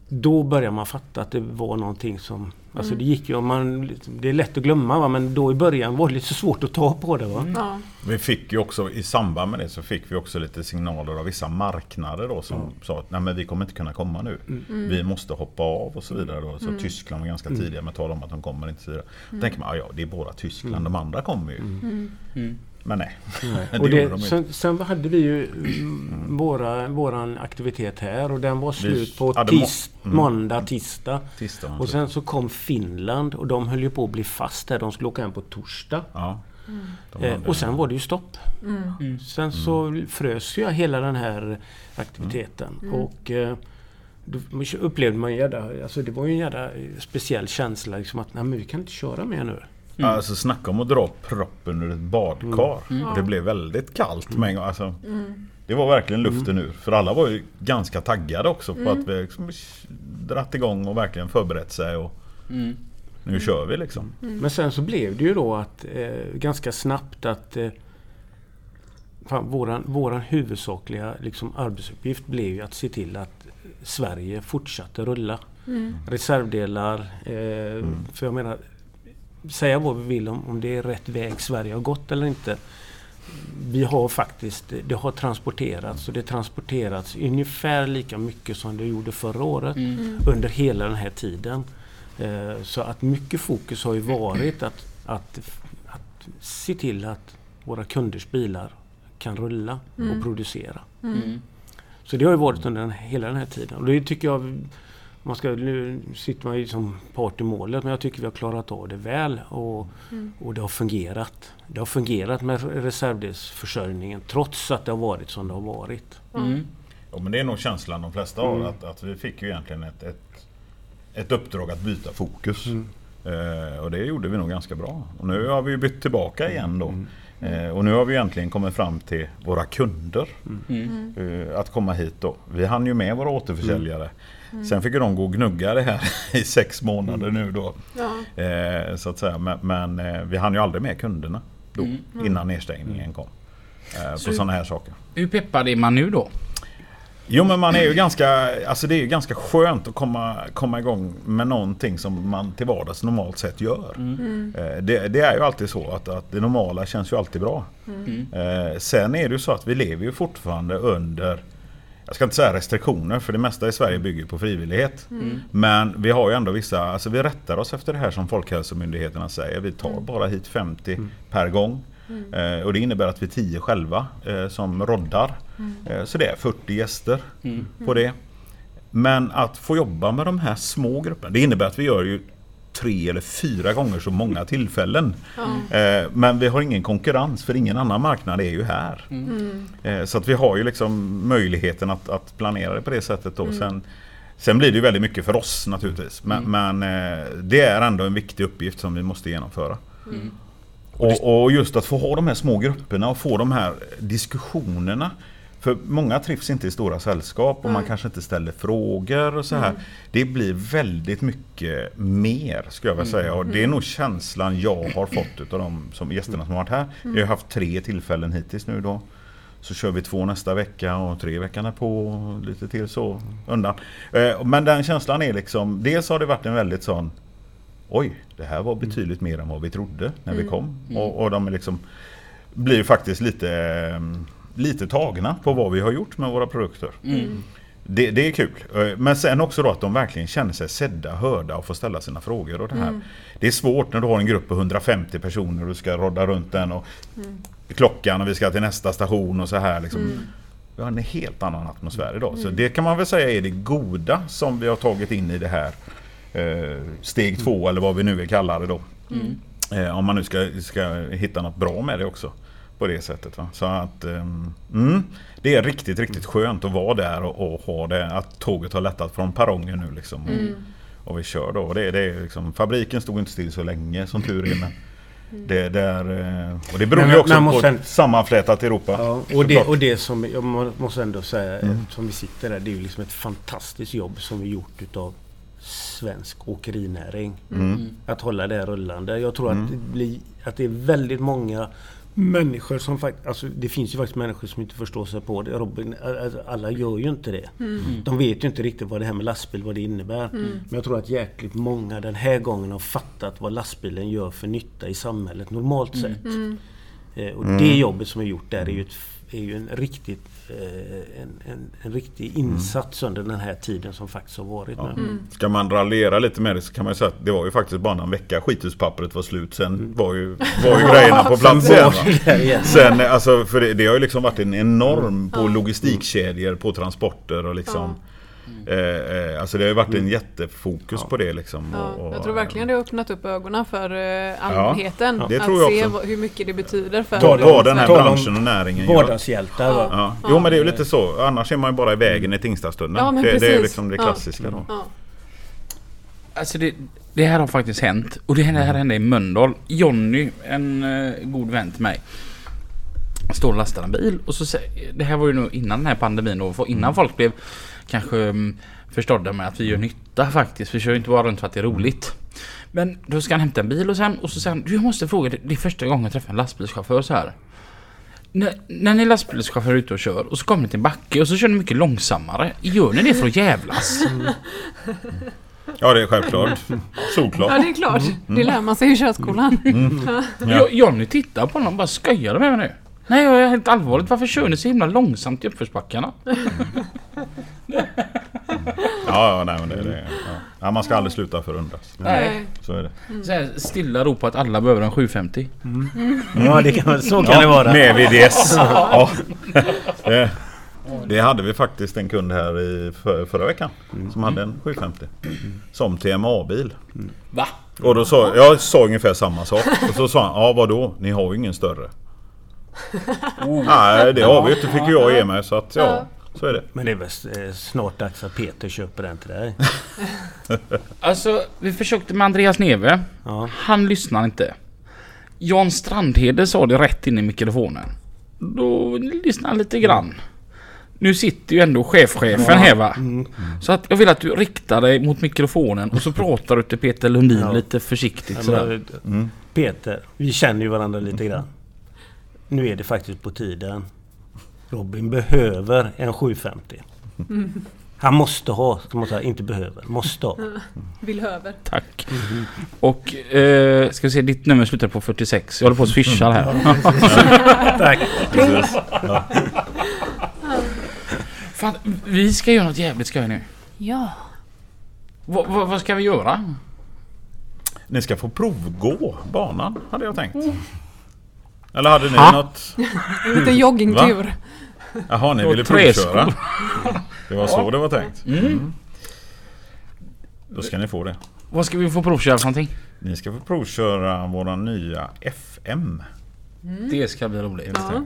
då började man fatta att det var någonting som... Alltså Mm. det gick ju... Man, det är lätt att glumma va? men då i början var det lite svårt att ta på det. Va? Ja. Vi fick ju också i samband med det så fick vi också lite signaler av vissa marknader då som sa att nej men vi kommer inte kunna komma nu. Mm. Vi måste hoppa av och så vidare. Då. Så Tyskland var ganska tidiga med att tala om att de kommer inte. Så vidare. Då tänker man, ja, ja det är bara Tyskland, de andra kommer ju. Mm. Mm. Men nej. det Och gjorde det, de sen, sen hade vi ju mm, våra, våran aktivitet här och den var slut på må- tis, mm. måndag, tisdag. Tisdagen, Och sen så kom Finland och de höll ju på att bli fast här. De skulle åka hem på torsdag. ja, Eh, hade- och sen var det ju stopp. Mm. Mm. Sen så frös ju hela den här aktiviteten. Mm. Och eh, då upplevde man ju alltså det var ju en jävla speciell känsla liksom att nej men vi kan inte köra mer nu. Mm. Alltså snacka om att dra proppen ur ett badkar. Mm. Och det blev väldigt kallt med en gång. Alltså, Mm. det var verkligen luften ur. För alla var ju ganska taggade också på Mm. att vi liksom dratt igång och verkligen förberett sig. Och Mm. nu kör vi liksom. Men sen så blev det ju då att eh, ganska snabbt att eh, fan, våran, våran huvudsakliga liksom, arbetsuppgift blev ju att se till att Sverige fortsatte rulla. Mm. Reservdelar, eh, för jag menar säga vad vi vill om, om det är rätt väg Sverige har gått eller inte. Vi har faktiskt, det har transporterats och det transporterats ungefär lika mycket som det gjorde förra året Mm. under hela den här tiden. Eh, Så att mycket fokus har ju varit att, att, att se till att våra kunders bilar kan rulla Mm. och producera. Mm. Så det har ju varit under den, hela den här tiden. Och det tycker jag, man ska, nu sitter man ju som part i målet men jag tycker vi har klarat av det väl och, Mm. och det har fungerat. Det har fungerat med reservdelsförsörjningen trots att det har varit som det har varit. Mm. Ja, men det är nog känslan de flesta har. Att, att vi fick ju egentligen ett, ett, ett uppdrag att byta fokus. Eh, och det gjorde vi nog ganska bra. Och nu har vi bytt tillbaka igen då. Eh, och nu har vi egentligen kommit fram till våra kunder. Mm. eh, att komma hit då. Vi hann ju med våra återförsäljare. Sen fick ju de gå och gnugga det här i sex månader nu då. Ja. Eh, så att säga. Men, men eh, vi hann ju aldrig med kunderna då. Mm. Innan nedstängningen kom. Eh, Så- på sådana här saker. Hur peppad är man nu då? Jo men man är ju ganska, alltså det är ju ganska skönt att komma, komma igång med någonting som man till vardags normalt sett gör. Mm. Eh, Det, det är ju alltid så att, att det normala känns ju alltid bra. Mm. Eh, sen är det ju så att vi lever ju fortfarande under jag ska inte säga restriktioner för det mesta i Sverige bygger på frivillighet. Mm. Men vi har ju ändå vissa, alltså vi rättar oss efter det här som Folkhälsomyndigheterna säger. Vi tar bara hit 50 per gång. Eh, och det innebär att vi är 10 själva eh, som roddar. Eh, så det är 40 gäster på det. Men att få jobba med de här små grupperna, det innebär att vi gör ju tre eller fyra gånger så många tillfällen. Eh, Men vi har ingen konkurrens för ingen annan marknad är ju här. Mm. Eh, Så att vi har ju liksom möjligheten att, att planera det på det sättet då. Sen, sen blir det ju väldigt mycket för oss naturligtvis. Men, men eh, det är ändå en viktig uppgift som vi måste genomföra. Mm. Och, och just att få ha de här små grupperna och få de här diskussionerna. För många trivs inte i stora sällskap och man Nej. kanske inte ställer frågor och så här. Det blir väldigt mycket mer skulle jag vilja säga. Och det är nog känslan jag har fått av de som, gästerna som har varit här. Vi har haft tre tillfällen hittills nu då. Så kör vi två nästa vecka och tre veckan på och lite till så undan. Eh, Men den känslan är liksom, dels har det varit en väldigt sån Oj, det här var betydligt mer än vad vi trodde när vi kom. Och, och de är liksom blir faktiskt lite, eh, lite tagna på vad vi har gjort med våra produkter. Mm. Det, det är kul. Eh, Men sen också då att de verkligen känner sig sedda, hörda och får ställa sina frågor. Och det, här. det är svårt när du har en grupp på 150 personer och du ska rodda runt den och klockan och vi ska till nästa station och så här. Liksom. Vi har en helt annan atmosfär idag. Så det kan man väl säga är det goda som vi har tagit in i det här eh, steg två eller vad vi nu vill kalla det då. Eh, om man nu ska, ska hitta något bra med det också. På det sättet. Va? Så att ehm, mm, Det är riktigt, riktigt skönt att vara där och, och ha det. Att tåget har lättat från perrongen nu liksom. Och, Mm. och vi kör då. Och det, det är liksom, fabriken stod inte still så länge som tur är. Men det, det är, eh, och det beror Men- ju också på måste- ett sammanflätat Europa. Ja, och, det, och det som jag må- måste ändå säga, eh, som vi sitter där, det är ju liksom ett fantastiskt jobb som vi gjort utav svensk åkerinäring. Mm. Att hålla det rullande. Jag tror att, det blir, att det är väldigt många människor som faktiskt... Alltså det finns ju faktiskt människor som inte förstår sig på det. Robin, alltså, alla gör ju inte det. De vet ju inte riktigt vad det här med lastbil, vad det innebär. Men jag tror att jäkligt många den här gången har fattat vad lastbilen gör för nytta i samhället normalt sett. Eh, och det jobbet som är gjort där är ju, ett, är ju en riktigt eh, en, en, en riktig insats under den här tiden som faktiskt har varit nu. Ska man raljera lite med det så kan man ju säga att det var ju faktiskt bara en vecka skithuspappret var slut. Sen var ju, var ju grejerna på plats igen. va? Sen, alltså, för det, det har ju liksom varit en enorm på logistikkedjor, på transporter och liksom. Eh, alltså det har ju varit en jättefokus på det liksom. Ja, och, och, jag tror verkligen det har öppnat upp ögonen för eh, allmänheten. det att tror jag se också. vad- hur mycket det betyder för Vad, vad den här branschen och näringen. Vardagshjältar va? Ja. Jo men det är ju lite så. Annars är man ju bara i vägen i Tingstadstunneln. Ja, det, det är precis. liksom det Ja. klassiska då. Ja. Alltså det, det här har faktiskt hänt. Och det här, det hände i Mölndal. Jonny, en god vän till mig. Står och lastar en bil och så Det här var ju nog innan den här pandemin och innan folk blev kanske um, förstådda med att vi gör nytta faktiskt. Vi kör ju inte bara runt för att det är roligt. Men då ska han hämta en bil och sen och så säger han Du jag måste fråga det är första gången jag träffar en lastbilschaufför så här. När, när ni är lastbilschaufför ute och kör och så kommer ni till en backe och så kör ni mycket långsammare. Gör ni det för att jävlas? Ja det är självklart. ja, Solklart. det är klart. Det lär man sig i körskolan. Ja. Johnny tittar på honom och bara skojar du med mig nu? Nej jag är helt allvarligt. Varför kör ni så himla långsamt i uppförsbackarna? Ja, ja, nej, men det, det, ja. ja, man ska aldrig sluta förundras. Nej. Så är det. Så här stilla ropa att alla behöver en 750. Ja, det kan, så kan det vara. Med VDS. Ja. Det, det hade vi faktiskt en kund här i för, förra veckan. Som hade en 750. Som TMA-bil. Va? Och då sa jag sa ungefär samma sak. Och så sa han, ja vadå? Ni har ju ingen större. Nej det har vi inte fick jag ge mig. Så att ja, så är det. Men det är väl eh, snart dags att Peter köper den till dig. Alltså vi försökte med Andreas Neve. Ja. Han lyssnar inte. Jan Strandhede sa det rätt in i mikrofonen. Då lyssnar han lite grann. Nu sitter ju ändå chefchefen här va? Så att jag vill att du riktar dig mot mikrofonen och så pratar du till Peter Lundin Ja. lite försiktigt Ja, sådär. men, Peter, vi känner ju varandra lite grann. Nu är det faktiskt på tiden. Robin behöver en 750. Han måste ha, ska man säga, inte behöver. Måste ha. Vill höver. Tack. Och eh, ska vi se, ditt nummer slutar på 46. Jag håller på att swisha här. Tack. Precis. Fan, vi ska göra något jävligt skoj nu. Ja. Va, va, vad ska vi göra? Ni ska få provgå banan, hade jag tänkt. Eller hade ni Ha? något? En liten joggingtur. Jaha, ni ville provköra? Det var så det var tänkt. Mm. Då ska ni få det. Vad ska vi få provköra för någonting? Ni ska få provköra våran nya FM. Det ska bli roligt. Ja.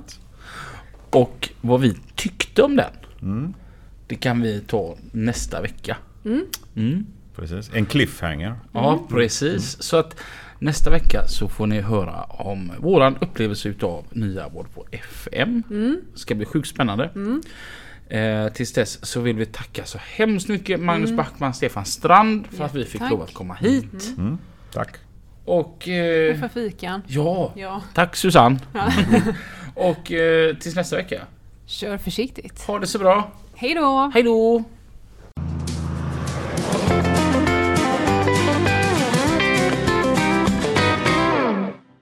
Och vad vi tyckte om den. Mm, Det kan vi ta nästa vecka. Mm. precis. En cliffhanger. Ja, precis. Så att nästa vecka så får ni höra om våran upplevelse utav nya Volvo FM. Ska bli sjukt spännande. Eh, tills dess så vill vi tacka så hemskt mycket Magnus Backman, Stefan Strand för att vi fick Jättetack. lov att komma hit. Mm, tack. Och eh, Och för fikan. ja, Ja. tack Susanne. ja. Och eh, tills nästa vecka. Kör försiktigt. Ha det så bra. Hej då! Hej då!